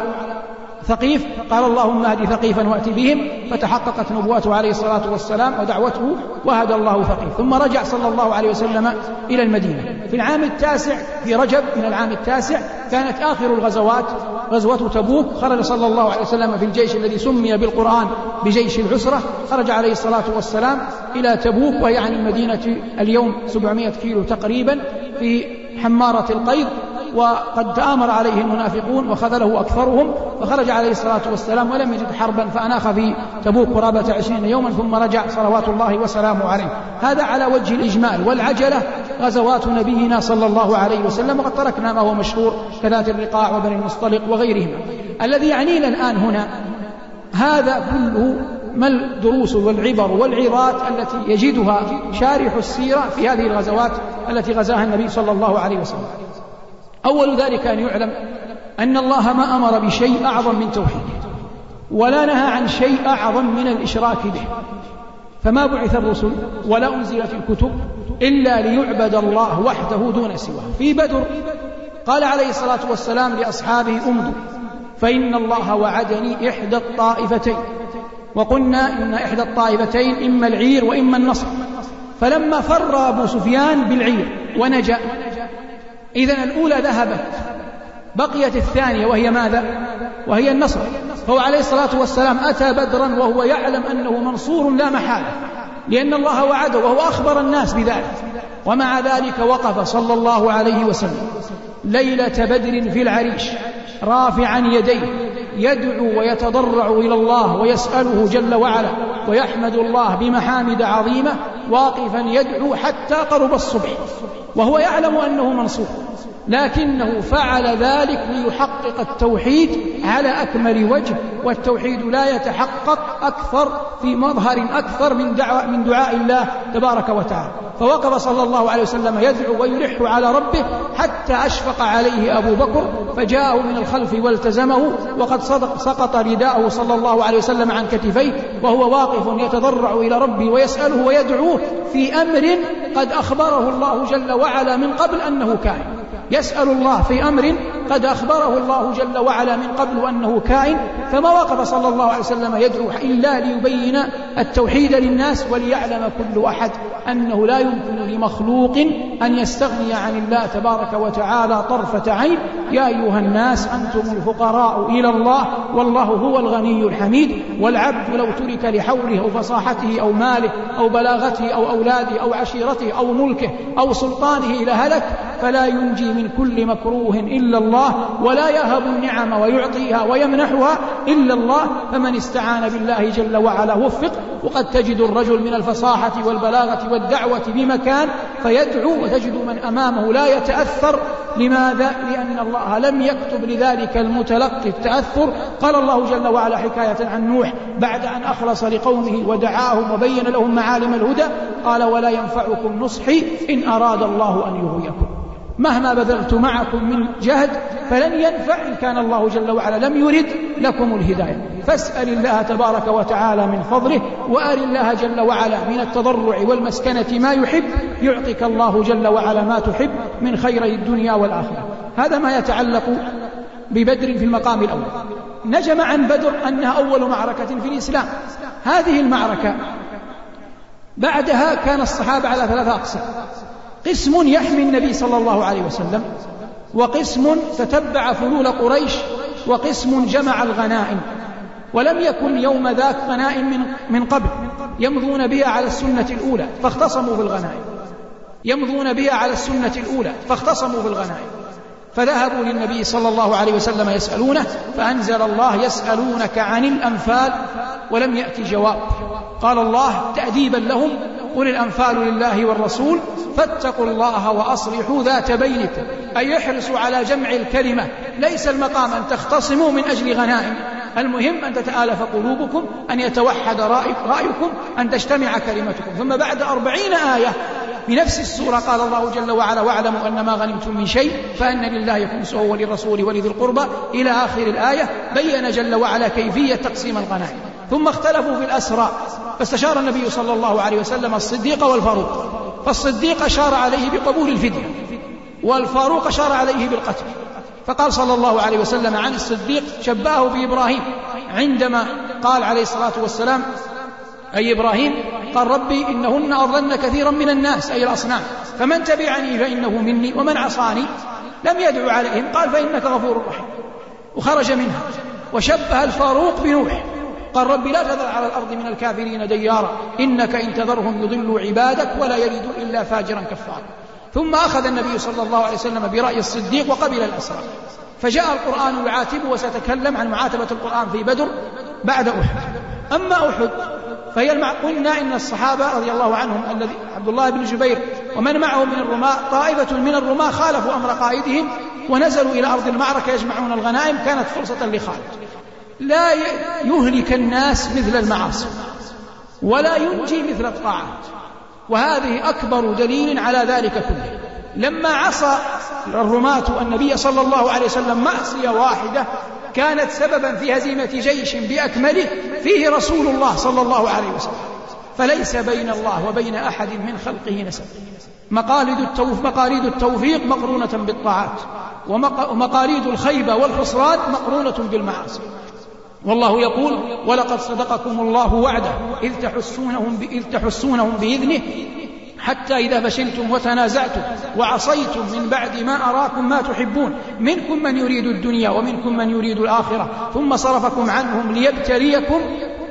ثقيف. قال اللهم اهد ثقيفا وات بهم. فتحققت نبوته عليه الصلاة والسلام ودعوته وهدى الله ثقيف. ثم رجع صلى الله عليه وسلم إلى المدينة. في العام التاسع في رجب من العام التاسع كانت آخر الغزوات غزوة تبوك خرج صلى الله عليه وسلم في الجيش الذي سمي بالقرآن بجيش العسرة خرج عليه الصلاة والسلام إلى تبوك وهي عن المدينة اليوم 700 كيلو تقريبا في حمارة القيض وقد تآمر عليه المنافقون وخذله أكثرهم فخرج عليه الصلاة والسلام ولم يجد حربا فأناخ في تبوك قرابة عشرين يوما ثم رجع صلوات الله وسلامه عليه. هذا على وجه الإجمال والعجلة غزوات نبينا صلى الله عليه وسلم وقد تركنا ما هو مشهور كذات الرقاع وبني المصطلق وغيرهما. الذي يعنينا الآن هنا هذا كله ما الدروس والعبر والعظات التي يجدها شارح السيرة في هذه الغزوات التي غزاها النبي صلى الله عليه وسلم. أول ذلك أن يعلم أن الله ما أمر بشيء أعظم من توحيده ولا نهى عن شيء أعظم من الإشراك به. فما بعث الرسل ولا أنزلت الكتب إلا ليعبد الله وحده دون سواه. في بدر قال عليه الصلاة والسلام لأصحابه أمضوا فإن الله وعدني إحدى الطائفتين. وقلنا إن إحدى الطائفتين إما العير وإما النصر. فلما فر أبو سفيان بالعير ونجا إذا الأولى ذهبت بقيت الثانية وهي ماذا؟ وهي النصر. فهو عليه الصلاة والسلام أتى بدرا وهو يعلم أنه منصور لا محالة لأن الله وعده وهو أخبر الناس بذلك. ومع ذلك وقف صلى الله عليه وسلم. ليلة بدر في العريش رافعا يديه يدعو ويتضرع إلى الله ويسأله جل وعلا. ويحمد الله بمحامد عظيمة واقفا يدعو حتى قرب الصبح وهو يعلم أنه منصور لكنه فعل ذلك ليحقق التوحيد على أكمل وجه والتوحيد لا يتحقق أكثر في مظهر أكثر من دعاء من دعاء الله تبارك وتعالى. فوقف صلى الله عليه وسلم يدعو ويلح على ربه حتى أشفق عليه أبو بكر فجاءه من الخلف والتزمه وقد صدق سقط رداءه صلى الله عليه وسلم عن كتفيه وهو واقف يتضرع إلى ربه ويسأله ويدعوه في أمر قد أخبره الله جل وعلا من قبل أنه كائن يسأل الله في أمر قد أخبره الله جل وعلا من قبل أنه كائن فما وقف صلى الله عليه وسلم يدعو إلا ليبين التوحيد للناس وليعلم كل أحد أنه لا يمكن لمخلوق أن يستغني عن الله تبارك وتعالى طرفة عين. يا أيها الناس أنتم الفقراء إلى الله والله هو الغني الحميد والعبد لو ترك لحوله أو فصاحته أو ماله أو بلاغته أو أولاده أو عشيرته أو ملكه أو سلطانه إلى هلك فلا ينجي من كل مكروه إلا الله ولا يهب النعم ويعطيها ويمنحها إلا الله. فمن استعان بالله جل وعلا وفق وقد تجد الرجل من الفصاحة والبلاغة والدعوة بمكان فيدعو وتجد من أمامه لا يتأثر. لماذا؟ لأن الله لم يكتب لذلك المتلقي التأثر. قال الله جل وعلا حكاية عن نوح بعد أن أخلص لقومه ودعاهم وبين لهم معالم الهدى قال ولا ينفعكم نصحي إن أراد الله أن يغويكم. مهما بذلت معكم من جهد فلن ينفع إن كان الله جل وعلا لم يرد لكم الهداية. فاسأل الله تبارك وتعالى من فضله وأر الله جل وعلا من التضرع والمسكنة ما يحب يعطيك الله جل وعلا ما تحب من خيري الدنيا والآخرة. هذا ما يتعلق ببدر في المقام الأول. نجم عن بدر أنها أول معركة في الإسلام. هذه المعركة بعدها كان الصحابة على ثلاثة أقسام. قسم يحمي النبي صلى الله عليه وسلم وقسم تتبع فلول قريش وقسم جمع الغنائم. ولم يكن يوم ذاك غنائم من, قبل يمضون بها على السنة الأولى فاختصموا في الغنائم يمضون بها على السنة الأولى فاختصموا في الغنائم فذهبوا للنبي صلى الله عليه وسلم يسألونه فأنزل الله يسألونك عن الأنفال ولم يأتي جواب. قال الله تأديبا لهم قل الأنفال لله والرسول فاتقوا الله وأصلحوا ذات بينكم أي يحرصوا على جمع الكلمة ليس المقام أن تختصموا من أجل غنائم المهم أن تتآلف قلوبكم أن يتوحد رأيكم أن تجتمع كلمتكم. ثم بعد أربعين آية بنفس السورة قال الله جل وعلا واعلموا أن ما غنمتم من شيء فأن لله خمسه وللرسول ولذي القربى. إلى آخر الآية بين جل وعلا كيفية تقسيم الغنائم. ثم اختلفوا في الأسرى. فاستشار النبي صلى الله عليه وسلم الصديق والفاروق. فالصديق أشار عليه بقبول الفدية والفاروق أشار عليه بالقتل. فقال صلى الله عليه وسلم عن الصديق شباه بإبراهيم. عندما قال عليه الصلاة والسلام أي إبراهيم قال ربي إنهن أضلن كثيرا من الناس أي الأصنام. فمن تبعني فإنه مني ومن عصاني لم يدعو عليهم قال فإنك غفور رحيم. وخرج منها وشبه الفاروق بنوح. قال ربي لا تذر على الأرض من الكافرين ديارا إنك إن تذرهم يضلوا عبادك ولا يلدوا إلا فاجرا كفارا. ثم أخذ النبي صلى الله عليه وسلم برأي الصديق وقبل الأسرى. فجاء القرآن يعاتبه وسأتكلم عن معاتبة القرآن في بدر بعد أحد. أما أحد فهي المع... قلنا إن الصحابة رضي الله عنهم الذي عبد الله بن جبير ومن معه من الرماة طائفة من الرماة خالفوا أمر قائدهم ونزلوا إلى أرض المعركة يجمعون الغنائم كانت فرصة لخالد لا يهلك الناس مثل المعاصي ولا ينجي مثل الطاعات وهذه أكبر دليل على ذلك كله. لما عصى الرماة النبي صلى الله عليه وسلم معصية واحدة كانت سببا في هزيمة جيش بأكمله فيه رسول الله صلى الله عليه وسلم. فليس بين الله وبين أحد من خلقه نسب. مقاليد التوف مقاليد التوفيق مقرونة بالطاعات ومقاليد الخيبة والخسران مقرونة بالمعاصي. والله يقول ولقد صدقكم الله وعده إذ تحسونهم, إذ تحسونهم بإذنه حتى إذا فشلتم وتنازعتم وعصيتم من بعد ما أراكم ما تحبون منكم من يريد الدنيا ومنكم من يريد الآخرة ثم صرفكم عنهم ليبتليكم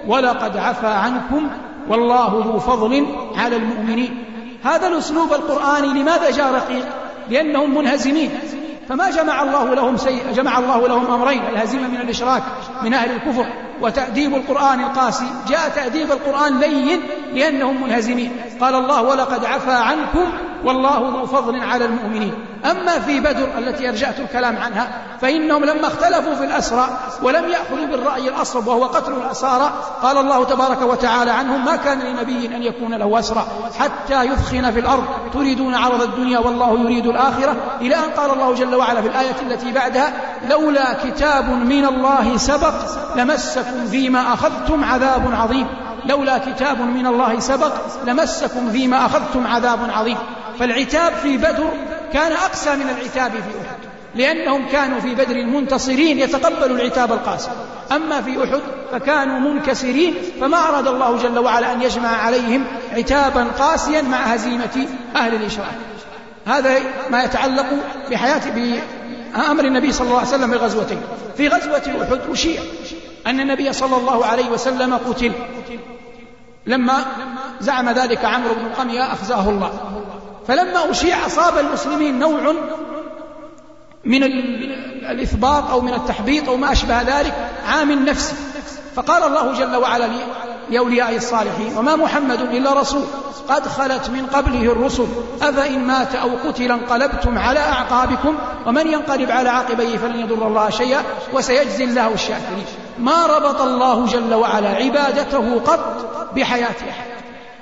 ولقد عفى عنكم والله ذو فضل على المؤمنين. هذا الأسلوب القرآني لماذا جاء رقيق؟ لأنهم منهزمين. فما جمع الله لهم سيء جمع الله لهم أمرين الهزيمة من الإشراك من أهل الكفر وتأديب القرآن القاسي. جاء تأديب القرآن لين لأنهم منهزمين. قال الله ولقد عفى عنكم والله ذو فضل على المؤمنين. أما في بدر التي أرجعت الكلام عنها فإنهم لما اختلفوا في الأسرى ولم يأخذوا بالرأي الأصب وهو قتل الأسارى قال الله تبارك وتعالى عنهم ما كان لنبي أن يكون له أسرى حتى يثخن في الأرض تريدون عرض الدنيا والله يريد الآخرة. إلى أن قال الله جل وعلا في الآية التي بعدها لولا كتاب من الله سبق لمسكم فيما أخذتم عذاب عظيم. لولا كتاب من الله سبق لمسكم فيما أخذتم عذاب عظيم. فالعتاب في بدر كان أقسى من العتاب في أحد لأنهم كانوا في بدر منتصرين يتقبلوا العتاب القاسي أما في أحد فكانوا منكسرين فما أراد الله جل وعلا أن يجمع عليهم عتابا قاسيا مع هزيمة أهل الإشراك هذا ما يتعلق بحياة بأمر النبي صلى الله عليه وسلم في غزوتين. في غزوة أحد أشيع أن النبي صلى الله عليه وسلم قتل. لما زعم ذلك عمرو بن قمية أخزاه الله. فلما أشيع أصاب المسلمين نوع من الإثباط أو من التحبيط أو ما أشبه ذلك عام نفسي فقال الله جل وعلا لأولياء الصالحين وما محمد إلا رسول قد خلت من قبله الرسل أفإن مات أو قتل انقلبتم على أعقابكم ومن ينقلب على عقبيه فلن يضر الله شيئا وسيجزي الله الشاكرين. ما ربط الله جل وعلا عبادته قط بحياة أحد.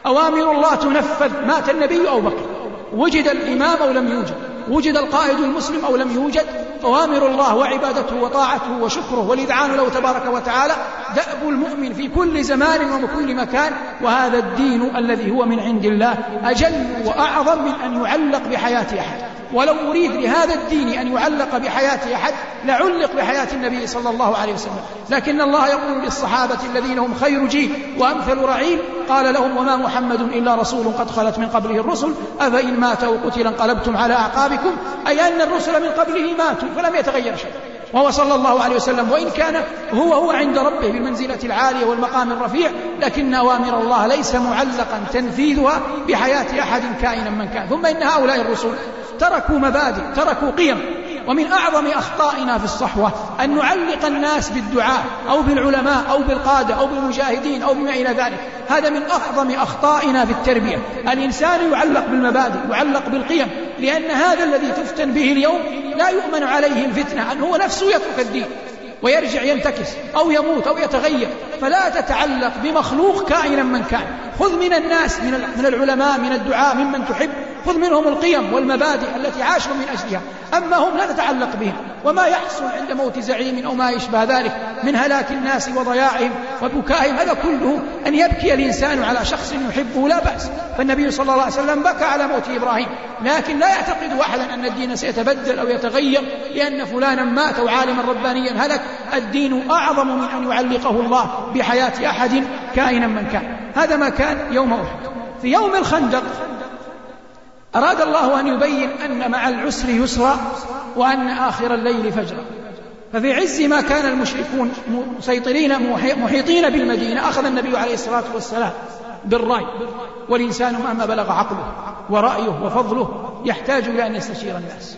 أوامر الله تنفذ مات النبي أو بقي. وجد الإمام أو لم يوجد وجد القائد المسلم أو لم يوجد أوامر الله وعبادته وطاعته وشكره والإذعان له تبارك وتعالى دأب المؤمن في كل زمان وكل مكان وهذا الدين الذي هو من عند الله أجل وأعظم من أن يعلق بحياة أحد. ولو أريد لهذا الدين أن يعلق بحياة أحد لعلق بحياة النبي صلى الله عليه وسلم. لكن الله يقول للصحابة الذين هم خير جيل وأمثل رعيل قال لهم وما محمد إلا رسول قد خلت من قبله الرسل أفإن مات أو قتل انقلبتم على أعقابكم؟ أي أن الرسل من قبله ماتوا فلم يتغير شيء. وهو صلى الله عليه وسلم وإن كان هو هو عند ربه بالمنزلة العالية والمقام الرفيع لكن أوامر الله ليس معلقا تنفيذها بحياة أحد كائنا من كان. ثم إن هؤلاء الرسل تركوا مبادئ تركوا قيم. ومن أعظم أخطائنا في الصحوة أن نعلق الناس بالدعاء أو بالعلماء أو بالقادة أو بالمجاهدين أو بما إلى ذلك. هذا من أعظم أخطائنا في التربية. الإنسان يعلق بالمبادئ يعلق بالقيم لأن هذا الذي تفتن به اليوم لا يؤمن عليه الفتنة أن هو نفسه يترك الدين. ويرجع ينتكس أو يموت أو يتغير. فلا تتعلق بمخلوق كائنا من كان. خذ من الناس من العلماء من الدعاء ممن تحب. خذ منهم القيم والمبادئ التي عاشوا من أجلها. أما هم لا تتعلق بهم. وما يحصل عند موت زعيم أو ما يشبه ذلك من هلاك الناس وضياعهم وبكائهم. هذا كله أن يبكي الإنسان على شخص يحبه لا بأس. فالنبي صلى الله عليه وسلم بكى على موت إبراهيم. لكن لا يعتقد أحدا أن الدين سيتبدل أو يتغير لأن فلانا مات أو عالما ربانيا هلك. الدين أعظم من أن يعلقه الله بحياة أحد كائنا من كان. هذا ما كان يوم أحد. في يوم الخندق أراد الله أن يبين أن مع العسر يسرا وأن آخر الليل فجرا. ففي عز ما كان المشركون مسيطرين محيطين بالمدينة أخذ النبي عليه الصلاة والسلام بالرأي والإنسان مهما بلغ عقله ورأيه وفضله يحتاج إلى أن يستشير الناس.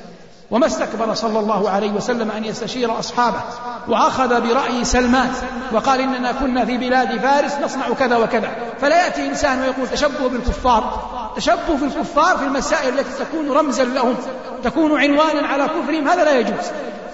وما استكبر صلى الله عليه وسلم أن يستشير أصحابه وأخذ برأي سلمان وقال إننا كنا في بلاد فارس نصنع كذا وكذا. فلا يأتي إنسان ويقول تشبه بالكفار. تشبه في الكفار في المسائل التي تكون رمزا لهم تكون عنوانا على كفرهم هذا لا يجوز.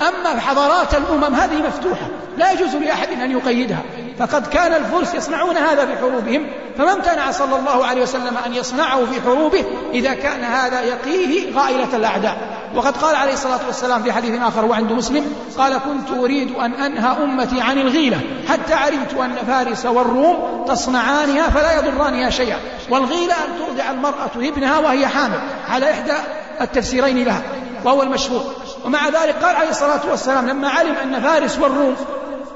أما حضارات الأمم هذه مفتوحة. لا يجوز لأحد أن يقيدها. فقد كان الفرس يصنعون هذا في حروبهم فما امتنع صلى الله عليه وسلم أن يصنعه في حروبه إذا كان هذا يقيه غائلة الأعداء. وقد قال عليه الصلاة والسلام في حديث آخر وعند مسلم قال كنت أريد أن أنهى أمتي عن الغيلة حتى علمت أن فارس والروم تصنعانها فلا يضرانها شيئا. والغيلة أن ترضع المرأة ابنها وهي حامل على إحدى التفسيرين لها وهو المشهور. ومع ذلك قال عليه الصلاة والسلام لما علم أن فارس والروم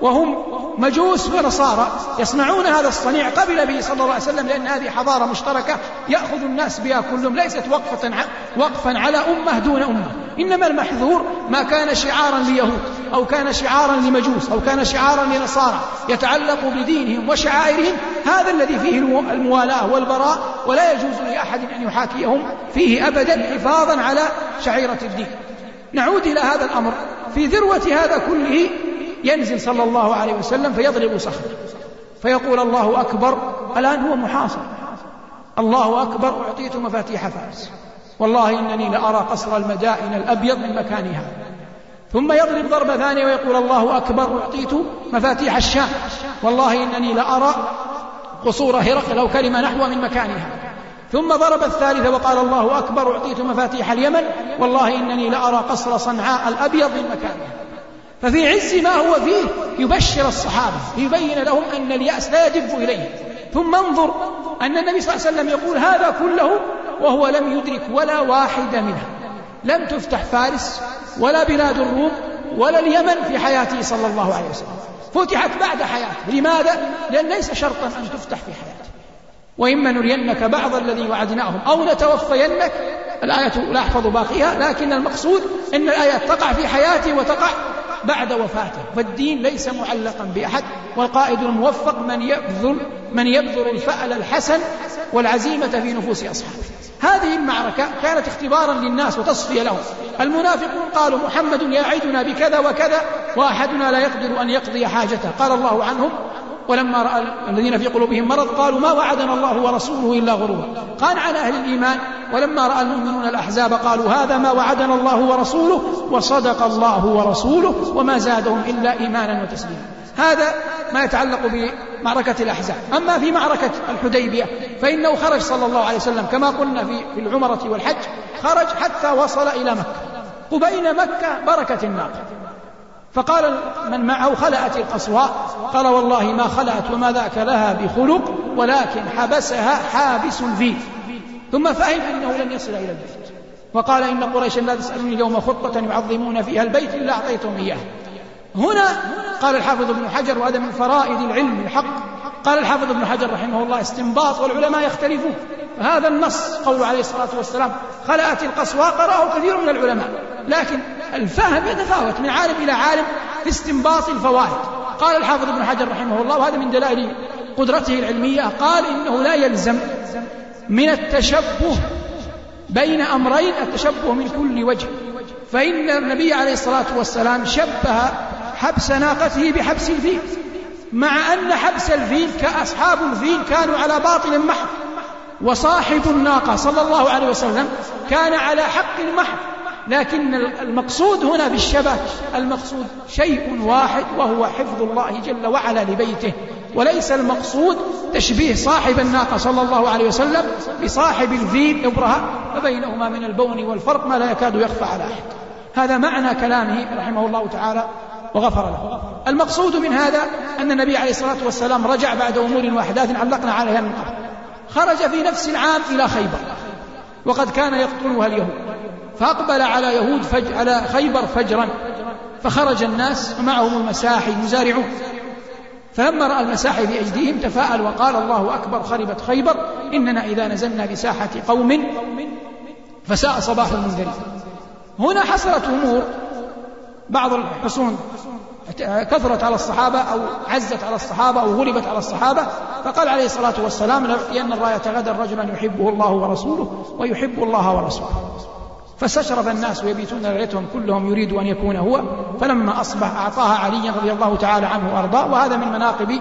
وهم مجوس ونصارى يصنعون هذا الصنيع قبل به صلى الله عليه وسلم لأن هذه حضارة مشتركة يأخذ الناس بها كلهم ليست وقفة وقفا على أمة دون أمة. إنما المحذور ما كان شعارا ليهود أو كان شعارا لمجوس أو كان شعارا لنصارى يتعلق بدينهم وشعائرهم. هذا الذي فيه الموالاة والبراء ولا يجوز لأحد أن يحاكيهم فيه أبدا حفاظا على شعيرة الدين. نعود إلى هذا الأمر. في ذروة هذا كله ينزل صلى الله عليه وسلم فيضرب صخرة. فيقول الله أكبر الآن هو محاصر. الله أكبر أعطيت مفاتيح فارس. والله إنني لأرى قصر المدائن الأبيض من مكانها. ثم يضرب ضربة ثانية ويقول الله أكبر أعطيت مفاتيح الشام. والله إنني لأرى قصور هرقل أو كلمة نحو من مكانها. ثم ضرب الثالثة وقال الله أكبر أعطيت مفاتيح اليمن. والله إنني لأرى قصر صنعاء الأبيض من مكانها. ففي عز ما هو فيه يبشر الصحابة ليبين لهم أن اليأس لا يدب إليه. ثم انظر أن النبي صلى الله عليه وسلم يقول هذا كله وهو لم يدرك ولا واحد منها لم تفتح فارس ولا بلاد الروم ولا اليمن في حياته صلى الله عليه وسلم. فتحت بعد حياته. لماذا؟ لأن ليس شرطا أن تفتح في حياته. وإما نرينك بعض الذي وعدناهم أو نتوفينك. الآية لا أحفظ باقيها لكن المقصود أن الآيات تقع في حياته وتقع بعد وفاته. فالدين ليس معلقا بأحد والقائد الموفق من يبذل من يبذل الفأل الحسن والعزيمة في نفوس أصحابه. هذه المعركة كانت اختبارا للناس وتصفية لهم. المنافقون قالوا محمد يعدنا بكذا وكذا وأحدنا لا يقدر أن يقضي حاجته. قال الله عنهم ولما رأى الذين في قلوبهم مرض قالوا ما وعدنا الله ورسوله إلا غرورا. قال على أهل الإيمان ولما رأى المؤمنون الأحزاب قالوا هذا ما وعدنا الله ورسوله وصدق الله ورسوله وما زادهم إلا إيمانا وتسليما. هذا ما يتعلق بمعركة الأحزاب. أما في معركة الحديبية فإنه خرج صلى الله عليه وسلم كما قلنا في العمرة والحج خرج حتى وصل إلى مكة. وبين مكة بركة الناقة فقال من معه خلأت القصواء. قال والله ما خلأت وما ذاك لها بخلق ولكن حبسها حابس الفيل. ثم فهم أنه لن يصل إلى البيت. وقال إن قريشا لا تسألني اليوم خطة يعظمون فيها البيت إلا أعطيتهم إياه. هنا قال الحافظ ابن حجر وهذا من فرائد العلم الحق. قال الحافظ ابن حجر رحمه الله استنباط والعلماء يختلفون. فهذا النص قول عليه الصلاة والسلام خلأت القصوى قرأه كثير من العلماء. لكن الفهم يتفاوت من عالم إلى عالم في استنباط الفوائد. قال الحافظ ابن حجر رحمه الله وهذا من دلائل قدرته العلمية قال إنه لا يلزم من التشبه بين أمرين التشبه من كل وجه. فإن النبي عليه الصلاة والسلام شبه حبس ناقته بحبس الفيل مع أن حبس الفيل كأصحاب الفيل كانوا على باطل محض وصاحب الناقة صلى الله عليه وسلم كان على حق محض لكن المقصود هنا بالشبه المقصود شيء واحد وهو حفظ الله جل وعلا لبيته. وليس المقصود تشبيه صاحب الناقة صلى الله عليه وسلم بصاحب الفيل إبرهة فبينهما من البون والفرق ما لا يكاد يخفى على أحد. هذا معنى كلامه رحمه الله تعالى وغفر له. المقصود من هذا أن النبي عليه الصلاة والسلام رجع بعد أمور وأحداث علقنا عليها من قبل. خرج في نفس العام إلى خيبر. وقد كان يقتلها اليهود. فأقبل على يهود فج على خيبر فجرا فخرج الناس ومعهم المساحي المزارعون فلما رأى المساحي بأيديهم تفاءل وقال الله أكبر خربت خيبر إننا إذا نزلنا بساحة قوم فساء صباح المنذرين. هنا حصلت أمور بعض الحصون كثرت على الصحابة أو عزت على الصحابة أو غلبت على الصحابة. فقال عليه الصلاة والسلام لأن الراية غدا رجلا يحبه الله ورسوله ويحب الله ورسوله. فاستشرف الناس ويبيتون ليلتهم كلهم يريد أن يكون هو. فلما أصبح أعطاها علي رضي الله تعالى عنه وأرضاه وهذا من مناقب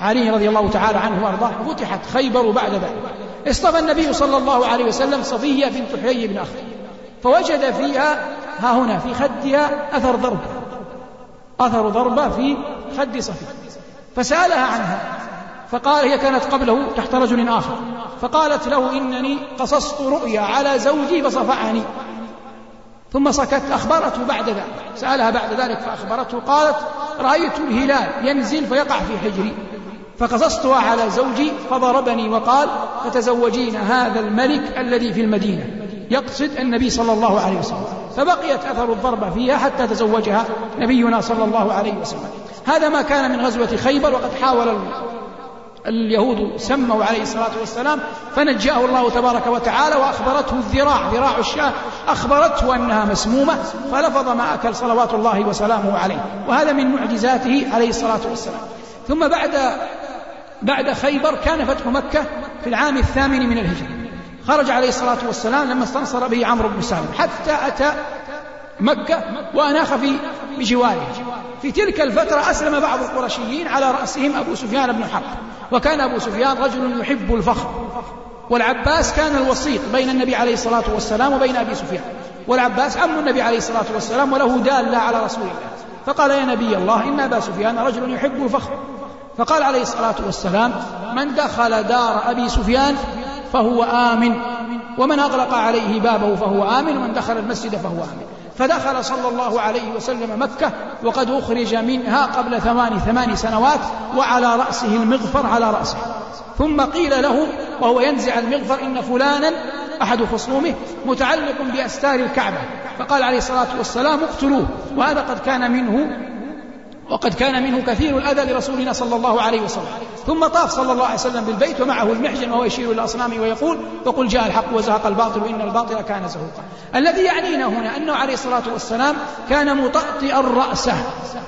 علي رضي الله تعالى عنه وأرضاه. فتحت خيبر بعد ذلك. اصطفى النبي صلى الله عليه وسلم صفية بنت حيي بن أخي. فوجد فيها ها هنا في خدها أثر ضربة. أثر ضربة في خد صفية فسألها عنها. فقال هي كانت قبله تحت رجل آخر. فقالت له إنني قصصت رؤيا على زوجي فصفعني ثم سكت أخبرته بعد ذلك. سألها بعد ذلك فأخبرته قالت رأيت الهلال ينزل فيقع في حجري. فقصصتها على زوجي فضربني وقال فتزوجين هذا الملك الذي في المدينة. يقصد النبي صلى الله عليه وسلم. فبقيت أثر الضربة فيها حتى تزوجها نبينا صلى الله عليه وسلم. هذا ما كان من غزوة خيبر وقد حاول اليهود سموا عليه الصلاة والسلام فنجاه الله تبارك وتعالى وأخبرته الذراع ذراع الشاة أخبرته أنها مسمومة فلفظ ما أكل صلوات الله وسلامه عليه وهذا من معجزاته عليه الصلاة والسلام. ثم بعد بعد خيبر كان فتح مكة في العام الثامن من الهجرة. خرج عليه الصلاة والسلام لما استنصر به عمرو بن سالم حتى أتى مكة وأناخ في بجواره. في تلك الفترة أسلم بعض القرشيين على رأسهم أبو سفيان بن حرب. وكان أبو سفيان رجل يحب الفخر. والعباس كان الوسيط بين النبي عليه الصلاة والسلام وبين أبي سفيان. والعباس عم النبي عليه الصلاة والسلام وله دالة على رسول الله. فقال يا نبي الله إن أبا سفيان رجل يحب الفخر. فقال عليه الصلاة والسلام من دخل دار أبي سفيان فهو آمن. ومن أغلق عليه بابه فهو آمن ومن دخل المسجد فهو آمن. فدخل صلى الله عليه وسلم مكة وقد أخرج منها قبل ثمان ثمان سنوات وعلى رأسه المغفر على رأسه. ثم قيل له وهو ينزع المغفر إن فلانا أحد خصومه متعلق بأستار الكعبة. فقال عليه الصلاة والسلام اقتلوه وهذا قد كان منه وقد كان منه كثير الأذى لرسولنا صلى الله عليه وسلم. ثم طاف صلى الله عليه وسلم بالبيت ومعه المحجن وهو يشير إلى أصنامه ويقول وقل جاء الحق وزهق الباطل وإن الباطل كان زهوقا. الذي يعنينا هنا أنه عليه الصلاة والسلام كان مطأطئا رأسه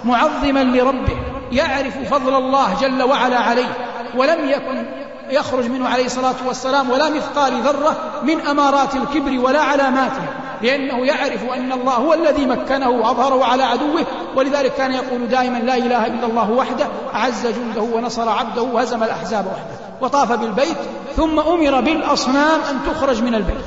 معظما لربه يعرف فضل الله جل وعلا عليه ولم يكن يخرج منه عليه الصلاة والسلام ولا مثقال ذرة من أمارات الكبر ولا علاماته لأنه يعرف أن الله هو الذي مكنه وأظهره على عدوه ولذلك كان يقول دائما لا إله إلا الله وحده أعز جنده ونصر عبده وهزم الأحزاب وحده وطاف بالبيت ثم أمر بالأصنام أن تخرج من البيت.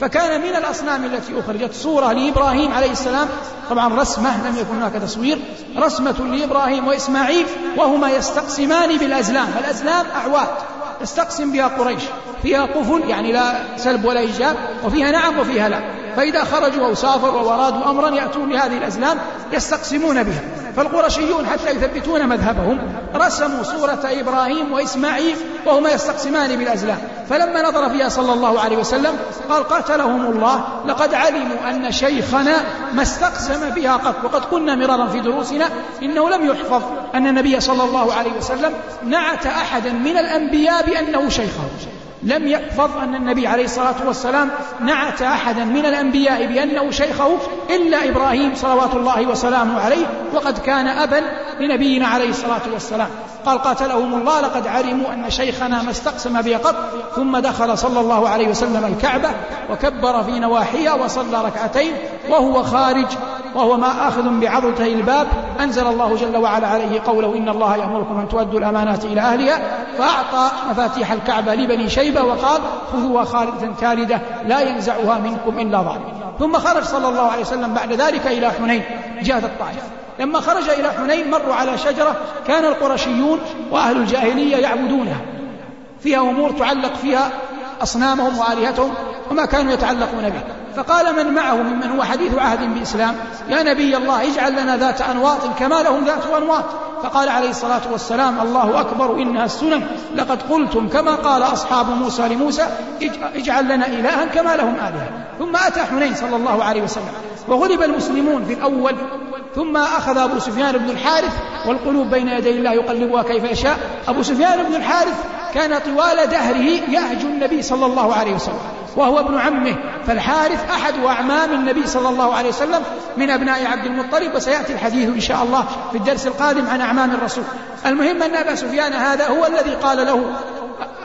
فكان من الأصنام التي أخرجت صورة لإبراهيم عليه السلام طبعا رسمة لم يكن هناك تصوير رسمة لإبراهيم وإسماعيل وهما يستقسمان بالأزلام. الأزلام أعواد تستقسم بها قريش. فيها قفل يعني لا سلب ولا إيجاب وفيها نعم وفيها لا. فإذا خرجوا أو سافروا أو أرادوا أمرا يأتون بهذه الأزلام يستقسمون بها. فالقرشيون حتى يثبتون مذهبهم رسموا صورة إبراهيم وإسماعيل وهما يستقسمان بالأزلام. فلما نظر فيها صلى الله عليه وسلم قال قاتلهم الله لقد علموا أن شيخنا ما استقسم بها قط وقد قلنا مرارا في دروسنا إنه لم يحفظ أن النبي صلى الله عليه وسلم نعت أحدا من الأنبياء بأنه شيخه. لم يحفظ أن النبي عليه الصلاة والسلام نعت أحدا من الأنبياء بأنه شيخه إلا إبراهيم صلوات الله وسلامه عليه وقد كان أبا لنبينا عليه الصلاة والسلام. قال قاتلهم الله لقد علموا أن شيخنا ما استقسم بي قط ثم دخل صلى الله عليه وسلم الكعبة وكبر في نواحيها وصلى ركعتين وهو خارج وهو ما آخذ بعضتي الباب. أنزل الله جل وعلا عليه قوله إن الله يأمركم أن تؤدوا الأمانات إلى أهلها فأعطى مفاتيح الكعبة لبني شيبة وقال خذوها خالدة كاردة لا ينزعها منكم إلا ظالم. ثم خرج صلى الله عليه وسلم بعد ذلك إلى حنين جهة الطائف. لما خرج إلى حنين مروا على شجرة كان القرشيون وأهل الجاهلية يعبدونها. فيها أمور تعلق فيها أصنامهم وآلهتهم. وما كانوا يتعلقون به. فقال من معه ممن هو حديث عهد بإسلام يا نبي الله اجعل لنا ذات أنواط كما لهم ذات أنواط. فقال عليه الصلاة والسلام الله أكبر إنها السنن. لقد قلتم كما قال أصحاب موسى لموسى اجعل لنا إلها كما لهم آلهة. ثم أتى حنين صلى الله عليه وسلم وغلب المسلمون في الأول ثم أخذ أبو سفيان بن الحارث والقلوب بين يدي الله يقلبها كيف يشاء. أبو سفيان بن الحارث كان طوال دهره يهجو النبي صلى الله عليه وسلم. وهو ابن عمه فالحارث أحد أعمام النبي صلى الله عليه وسلم من أبناء عبد المطلب وسيأتي الحديث إن شاء الله في الدرس القادم عن أعمام الرسول. المهم أن أبا سفيان هذا هو الذي قال له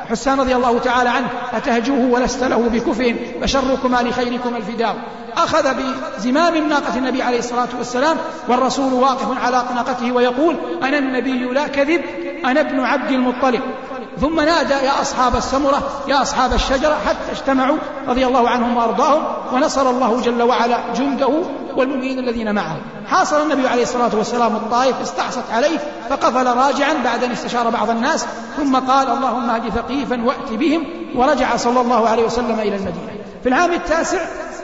حسان رضي الله تعالى عنه أتهجوه ولست له بكفء فشركما لخيركما الفداء. أخذ بزمام ناقة النبي عليه الصلاة والسلام والرسول واقف على ناقته ويقول أنا النبي لا كذب أنا ابن عبد المطلب. ثم نادى يا أصحاب السمرة يا أصحاب الشجرة حتى اجتمعوا رضي الله عنهم وأرضاهم ونصر الله جل وعلا جنده والمؤمنين الذين معه. حاصر النبي عليه الصلاة والسلام الطائف استعصت عليه فقفل راجعا بعد أن استشار بعض الناس ثم قال اللهم اهد ثقيفا وأت بهم. ورجع صلى الله عليه وسلم إلى المدينة. في العام التاسع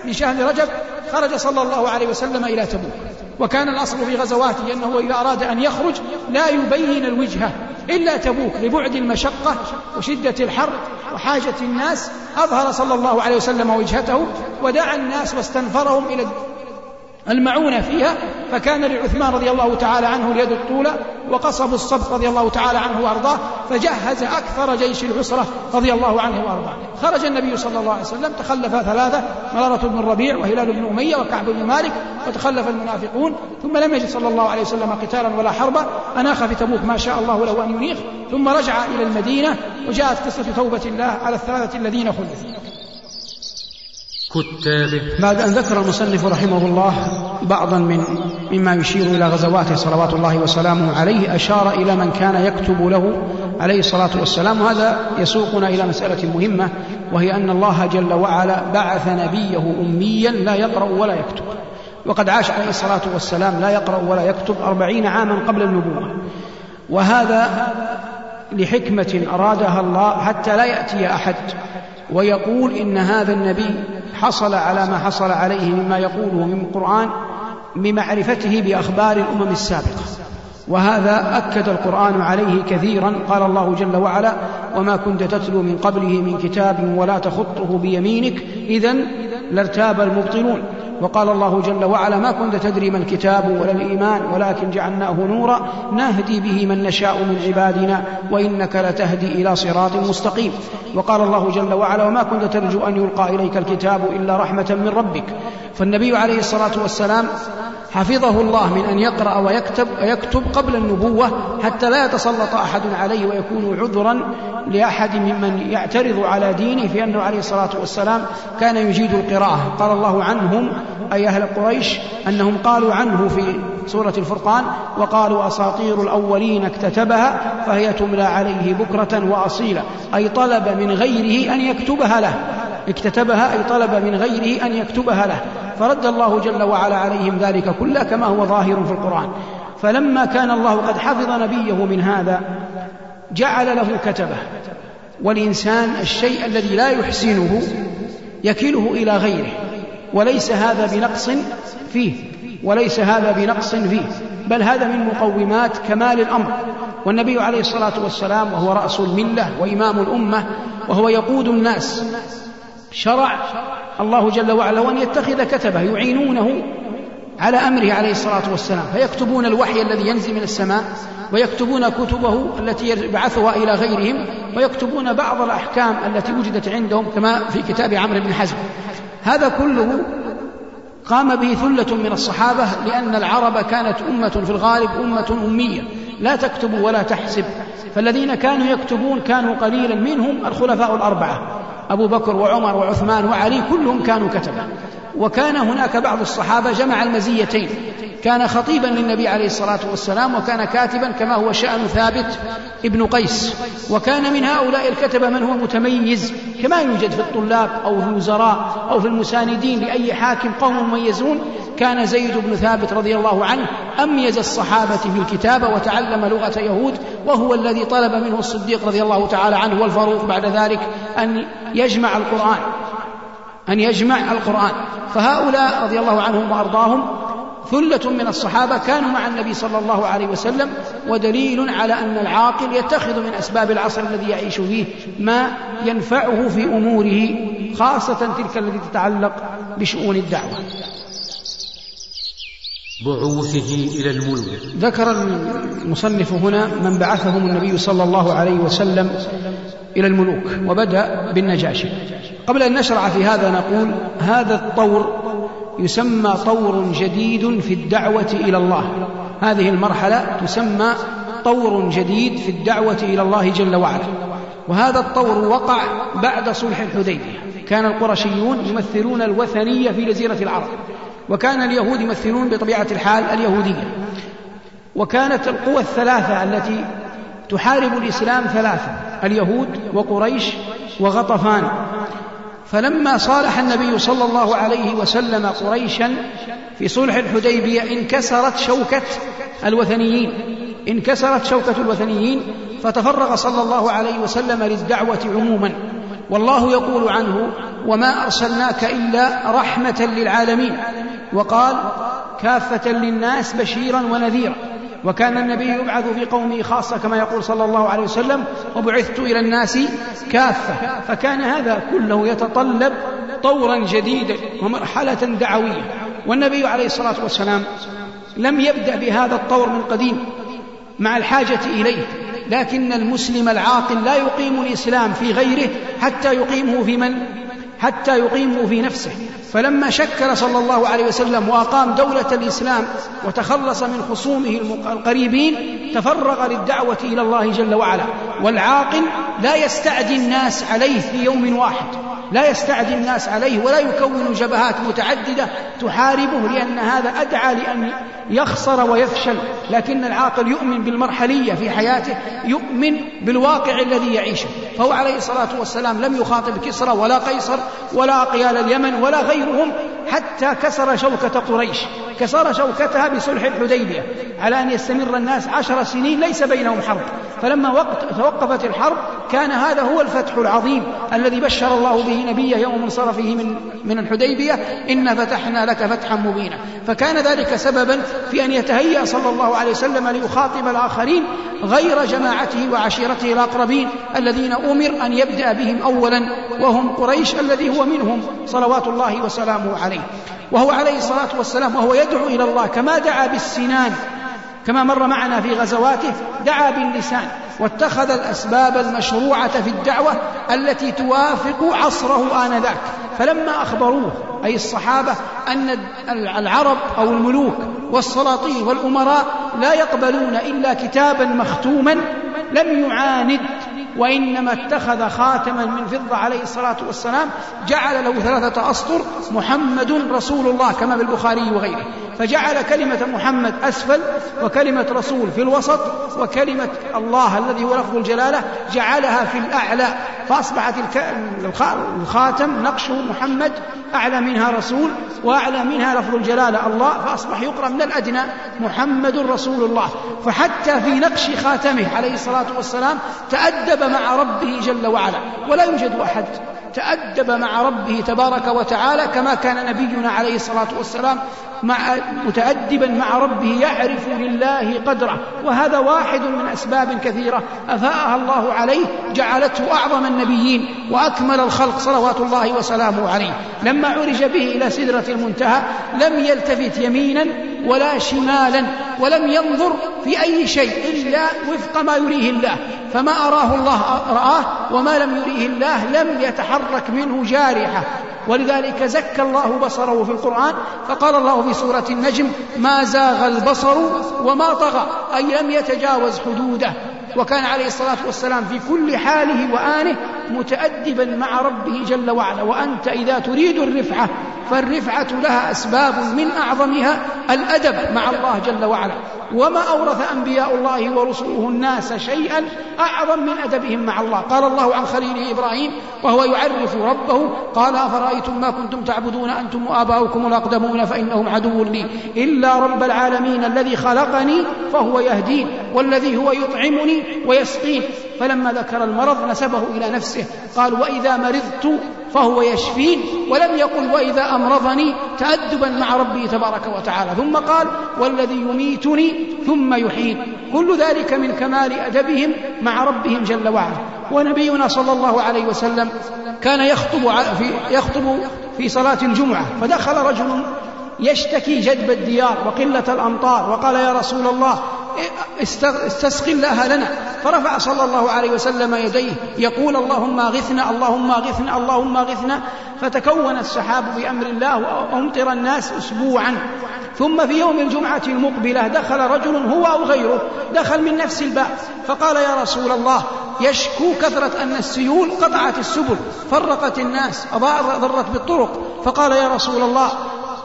من شهر رجب خرج صلى الله عليه وسلم إلى تبوك. وكان الأصل في غزواته أنه إذا أراد أن يخرج لا يبين الوجهة إلا تبوك لبعد المشقة وشدة الحر وحاجة الناس. أظهر صلى الله عليه وسلم وجهته ودعا الناس واستنفرهم إلى المعونة فيها فكان لعثمان رضي الله تعالى عنه اليد الطولى وقصب الصبت رضي الله تعالى عنه وأرضاه فجهز أكثر جيش العسرة رضي الله عنه وأرضاه. خرج النبي صلى الله عليه وسلم تخلف ثلاثة مرارة بن الربيع وهلال بن أمية وكعب بن مالك وتخلف المنافقون ثم لم يجد صلى الله عليه وسلم قتالا ولا حربا أناخ في تبوك ما شاء الله له أن ينيخ ثم رجع إلى المدينة وجاءت قصة توبة الله على الثلاثة الذين خلفوا. كتابه بعد أن ذكر المصنف رحمه الله بعضا من مما يشير إلى غزواته صلوات الله وسلامه عليه أشار إلى من كان يكتب له عليه الصلاة والسلام. وهذا يسوقنا إلى مسألة مهمة وهي أن الله جل وعلا بعث نبيه أميا لا يقرأ ولا يكتب. وقد عاش عليه الصلاة والسلام لا يقرأ ولا يكتب أربعين عاما قبل النبوة. وهذا لحكمة أرادها الله حتى لا يأتي أحد. ويقول إن هذا النبي حصل على ما حصل عليه مما يقوله من القرآن بمعرفته بأخبار الأمم السابقة. وهذا أكد القرآن عليه كثيرا. قال الله جل وعلا وما كنت تتلو من قبله من كتاب ولا تخطه بيمينك. إذا لارتاب المبطلون. وقال الله جل وعلا ما كنت تدري ما الكتاب ولا الإيمان ولكن جعلناه نورا نهدي به من نشاء من عبادنا وإنك لتهدي إلى صراط مستقيم. وقال الله جل وعلا وما كنت ترجو أن يلقى إليك الكتاب إلا رحمة من ربك. فالنبي عليه الصلاة والسلام حفظه الله من أن يقرأ ويكتب ويكتب قبل النبوة حتى لا يتسلط أحد عليه ويكون عذرا لأحد ممن يعترض على دينه في أنه عليه الصلاة والسلام كان يجيد القراءة. قال الله عنهم أي أهل قريش أنهم قالوا عنه في سورة الفرقان وقالوا أساطير الأولين اكتتبها فهي تملى عليه بكرة وأصيلا أي طلب من غيره أن يكتبها له. اكتتبها أي طلب من غيره أن يكتبها له. فرد الله جل وعلا عليهم ذلك كله كما هو ظاهر في القرآن. فلما كان الله قد حفظ نبيه من هذا جعل له كتبه. والإنسان الشيء الذي لا يحسنه يكله إلى غيره وليس هذا بنقص فيه. وليس هذا بنقص فيه بل هذا من مقومات كمال الأمر. والنبي عليه الصلاة والسلام وهو رأس الملة وإمام الأمة وهو يقود الناس. شرع الله جل وعلا أن يتخذ كتبه يعينونه على أمره عليه الصلاة والسلام. فيكتبون الوحي الذي ينزل من السماء ويكتبون كتبه التي يبعثها إلى غيرهم ويكتبون بعض الأحكام التي وجدت عندهم كما في كتاب عمرو بن حزم. هذا كله قام به ثلة من الصحابة لأن العرب كانت أمة في الغالب أمة أمية. لا تكتب ولا تحسب. فالذين كانوا يكتبون كانوا قليلا منهم الخلفاء الأربعة. أبو بكر وعمر وعثمان وعلي كلهم كانوا كتبة وكان هناك بعض الصحابة جمع المزيتين. كان خطيبا للنبي عليه الصلاة والسلام وكان كاتبا كما هو شأن ثابت ابن قيس. وكان من هؤلاء الكتبة من هو متميز كما يوجد في الطلاب أو في الوزراء أو في المساندين لأي حاكم قوم مميزون. كان زيد بن ثابت رضي الله عنه أميز الصحابة في الكتابة وتعلم لغة يهود وهو الذي طلب منه الصديق رضي الله تعالى عنه والفاروق بعد ذلك أن يجمع القرآن. أن يجمع القرآن. فهؤلاء رضي الله عنهم وأرضاهم ثلة من الصحابة كانوا مع النبي صلى الله عليه وسلم ودليل على أن العاقل يتخذ من أسباب العصر الذي يعيش فيه ما ينفعه في أموره خاصة تلك التي تتعلق بشؤون الدعوة. بعوثه إلى الملك ذكر المصنف هنا من بعثهم النبي صلى الله عليه وسلم إلى الملوك وبدأ بالنجاشي. قبل أن نشرع في هذا نقول هذا الطور يسمى طور جديد في الدعوة إلى الله. هذه المرحلة تسمى طور جديد في الدعوة إلى الله جل وعلا. وهذا الطور وقع بعد صلح الحديبية. كان القرشيون يمثلون الوثنية في جزيرة العرب وكان اليهود يمثلون بطبيعة الحال اليهودية. وكانت القوى الثلاثة التي تحارب الإسلام ثلاثة اليهود وقريش وغطفان. فلما صالح النبي صلى الله عليه وسلم قريشا في صلح الحديبية انكسرت شوكة الوثنيين. انكسرت شوكة الوثنيين فتفرغ صلى الله عليه وسلم للدعوة عموما. والله يقول عنه وما أرسلناك إلا رحمة للعالمين وقال كافة للناس بشيرا ونذيرا وكان النبي يبعث في قومه خاصة كما يقول صلى الله عليه وسلم وبعثت إلى الناس كافة. فكان هذا كله يتطلب طورا جديدا ومرحلة دعوية. والنبي عليه الصلاة والسلام لم يبدأ بهذا الطور من قديم مع الحاجة إليه. لكن المسلم العاقل لا يقيم الإسلام في غيره حتى يقيمه في من؟ حتى يقيمه في نفسه. فلما شكل صلى الله عليه وسلم وأقام دولة الإسلام وتخلص من خصومه القريبين تفرغ للدعوة إلى الله جل وعلا. والعاقل لا يستعدي الناس عليه في يوم واحد. لا يستعدي الناس عليه ولا يكون جبهات متعددة تحاربه لأن هذا أدعى لأن يخسر ويفشل. لكن العاقل يؤمن بالمرحلية في حياته يؤمن بالواقع الذي يعيشه. فهو عليه الصلاة والسلام لم يخاطب كسرى ولا قيصر ولا أقيال اليمن ولا غيرهم حتى كسر شوكة قريش. كسر شوكتها بصلح الحديبية على أن يستمر الناس عشر سنين ليس بينهم حرب. فلما وقت توقفت الحرب كان هذا هو الفتح العظيم الذي بشر الله به نبيه يوم انصرفه من من الحديبية. إن فتحنا لك فتحا مبينا. فكان ذلك سببا في أن يتهيأ صلى الله عليه وسلم ليخاطب الآخرين غير جماعته وعشيرته الأقربين الذين أمر أن يبدأ بهم أولا وهم قريش الذي هو منهم صلوات الله وسلامه عليه. وهو عليه الصلاة والسلام وهو يدعو إلى الله. كما دعا بالسنان كما مر معنا في غزواته دعا باللسان. واتخذ الأسباب المشروعة في الدعوة التي توافق عصره آنذاك. فلما أخبروه أي الصحابة أن العرب أو الملوك والسلاطين والأمراء لا يقبلون إلا كتابا مختوما لم يعاند وإنما اتخذ خاتما من فضة عليه الصلاة والسلام جعل له ثلاثة أسطر محمد رسول الله كما في البخاري وغيره. فجعل كلمة محمد أسفل وكلمة رسول في الوسط وكلمة الله الذي هو لفظ الجلالة جعلها في الأعلى فأصبحت الخاتم نقشه محمد أعلى منها رسول وأعلى منها لفظ الجلالة الله فأصبح يقرأ من الأدنى محمد رسول الله. فحتى في نقش خاتمه عليه الصلاة والسلام تأدب مع ربه جل وعلا ولا يوجد أحد تأدب مع ربه تبارك وتعالى كما كان نبينا عليه الصلاة والسلام مع متأدبا مع ربه يعرف لله قدره. وهذا واحد من أسباب كثيرة أفاءها الله عليه جعلته أعظم النبيين وأكمل الخلق صلوات الله وسلامه عليه. لما عرج به إلى سدرة المنتهى لم يلتفت يمينا ولا شمالا ولم ينظر في أي شيء إلا وفق ما يريه الله. فما أراه الله رآه وما لم يريه الله لم يتحرك منه جارحة. ولذلك زكى الله بصره في القرآن فقال الله في سورة النجم ما زاغ البصر وما طغى أي لم يتجاوز حدوده. وكان عليه الصلاة والسلام في كل حاله وآنه متأدبا مع ربه جل وعلا وأنت إذا تريد الرفعة فالرفعة لها أسباب من أعظمها الأدب مع الله جل وعلا. وما أورث أنبياء الله ورسله الناس شيئا أعظم من أدبهم مع الله. قال الله عن خليله إبراهيم وهو يعرف ربه. قال أفرأيتم ما كنتم تعبدون أنتم وآباؤكم الأقدمون فإنهم عدو لي. إلا رب العالمين الذي خلقني فهو يهدين والذي هو يطعمني ويسقين. فلما ذكر المرض نسبه إلى نفسه. قال وإذا مرضت فهو يشفين ولم يقل وإذا أمرضني تأدبا مع ربي تبارك وتعالى. ثم قال والذي يميتني ثم يحيين. كل ذلك من كمال أدبهم مع ربهم جل وعلا. ونبينا صلى الله عليه وسلم كان يخطب في يخطب في صلاة الجمعة. فدخل رجل يشتكي جدب الديار وقلة الأمطار وقال يا رسول الله استسقي الله لنا. فرفع صلى الله عليه وسلم يديه يقول اللهم اغثنا اللهم اغثنا اللهم اغثنا فتكون السحاب بأمر الله وأمطر الناس اسبوعا. ثم في يوم الجمعة المقبلة دخل رجل هو أو غيره دخل من نفس الباب فقال يا رسول الله يشكو كثرة أن السيول قطعت السبل فرقت الناس ضرت بالطرق. فقال يا رسول الله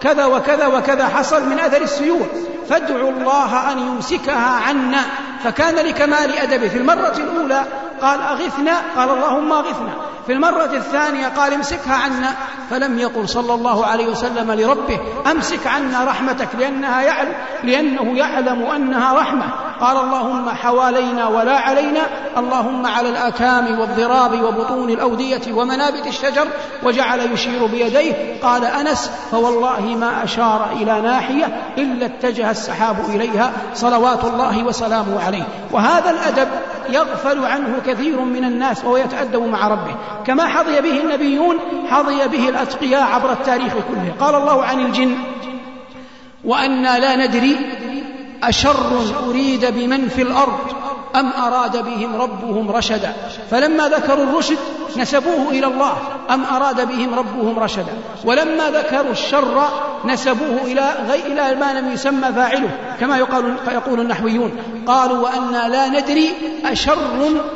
كذا وكذا وكذا حصل من أثر السيول. فادعوا الله أن يمسكها عنا. فكان لكمال أدبه في المرة الأولى قال أغثنا قال اللهم أغثنا. في المرة الثانية قال امسكها عنا فلم يقل صلى الله عليه وسلم لربه أمسك عنا رحمتك لأنها يعلم لأنه يعلم أنها رحمة. قال اللهم حوالينا ولا علينا اللهم على الأكام والضراب وبطون الأودية ومنابت الشجر وجعل يشير بيديه. قال أنس فوالله ما أشار إلى ناحية إلا اتجه السحاب إليها صلوات الله وسلامه عليه. وهذا الأدب يغفل عنه كثير من الناس وهو يتأدب مع ربه. كما حظي به النبيون حظي به الأتقياء عبر التاريخ كله. قال الله عن الجن وأنا لا ندري أشر أريد بمن في الأرض. أم أراد بهم ربهم رشدا؟ فلما ذكروا الرشد نسبوه إلى الله. أم أراد بهم ربهم رشدا؟ ولما ذكروا الشر نسبوه إلى غير إلى ما لم يسمى فاعله كما يقال يقول النحويون. قالوا وأنا لا ندري أشر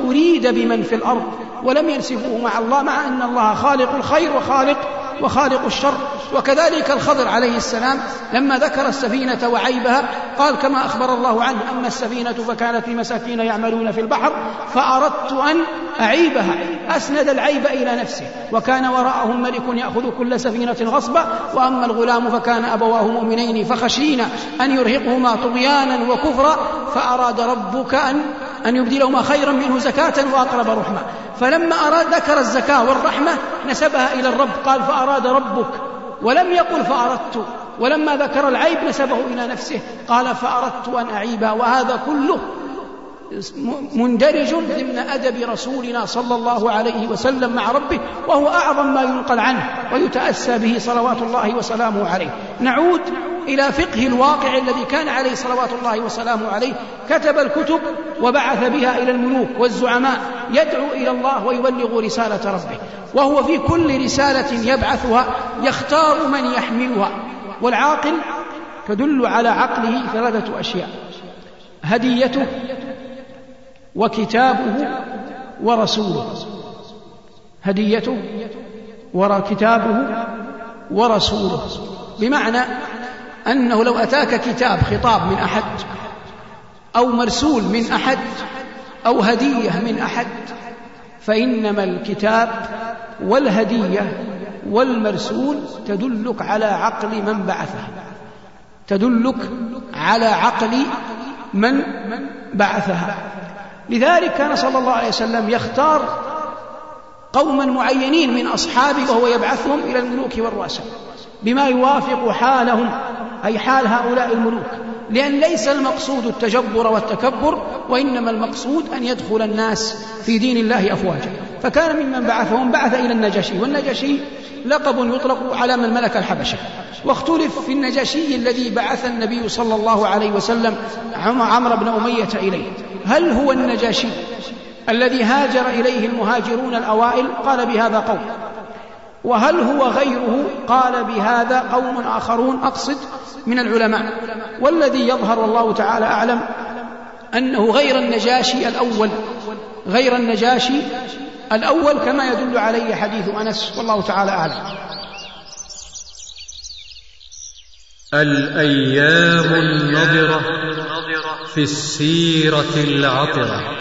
أريد بمن في الأرض ولم ينسبوه مع الله مع أن الله خالق الخير وخالق وخالق الشر وكذلك الخضر عليه السلام لما ذكر السفينة وعيبها قال كما أخبر الله عنه أما السفينة فكانت لمساكين يعملون في البحر فأردت أن أعيبها أسند العيب إلى نفسه وكان وراءهم ملك يأخذ كل سفينة غصبا وأما الغلام فكان أبواه مؤمنين فخشينا أن يرهقهما طغيانا وكفرا فأراد ربك أن أن يبدلهما خيرا منه زكاة وأقرب رحمة. فلما أراد ذكر الزكاة والرحمة نسبها إلى الرب قال فأراد ربك. ولم يقل فأردت. ولما ذكر العيب نسبه إلى نفسه قال فأردت أن أعيبها وهذا كله مندرج ضمن أدب رسولنا صلى الله عليه وسلم مع ربه وهو أعظم ما ينقل عنه ويتأسى به صلوات الله وسلامه عليه. نعود إلى فقه الواقع الذي كان عليه صلوات الله وسلامه عليه. كتب الكتب وبعث بها إلى الملوك والزعماء يدعو إلى الله ويبلغ رسالة ربه. وهو في كل رسالة يبعثها يختار من يحملها. والعاقل تدل على عقله ثلاثة أشياء هديته وكتابه ورسوله هديته وكتابه ورسوله. بمعنى أنه لو أتاك كتاب خطاب من أحد أو مرسول من أحد أو هدية من أحد فإنما الكتاب والهدية والمرسول تدلك على عقل من بعثه تدلك على عقل من بعثها لذلك كان صلى الله عليه وسلم يختار قوما معينين من أصحابه وهو يبعثهم إلى الملوك والرؤساء بما يوافق حالهم أي حال هؤلاء الملوك. لأن ليس المقصود التجبر والتكبر وإنما المقصود أن يدخل الناس في دين الله أفواجا. فكان ممن بعثهم بعث إلى النجاشي والنجاشي لقب يطلق على من ملك الحبشة. واختلف في النجاشي الذي بعث النبي صلى الله عليه وسلم عمرو بن أمية إليه. هل هو النجاشي الذي هاجر إليه المهاجرون الأوائل؟ قال بهذا قوم وهل هو غيره؟ قال بهذا قوم آخرون أقصد من العلماء. والذي يظهر والله تعالى أعلم أنه غير النجاشي الأول غير النجاشي الأول كما يدل عليه حديث أنس والله تعالى أعلم. الأيام النضرة في السيرة العطرة.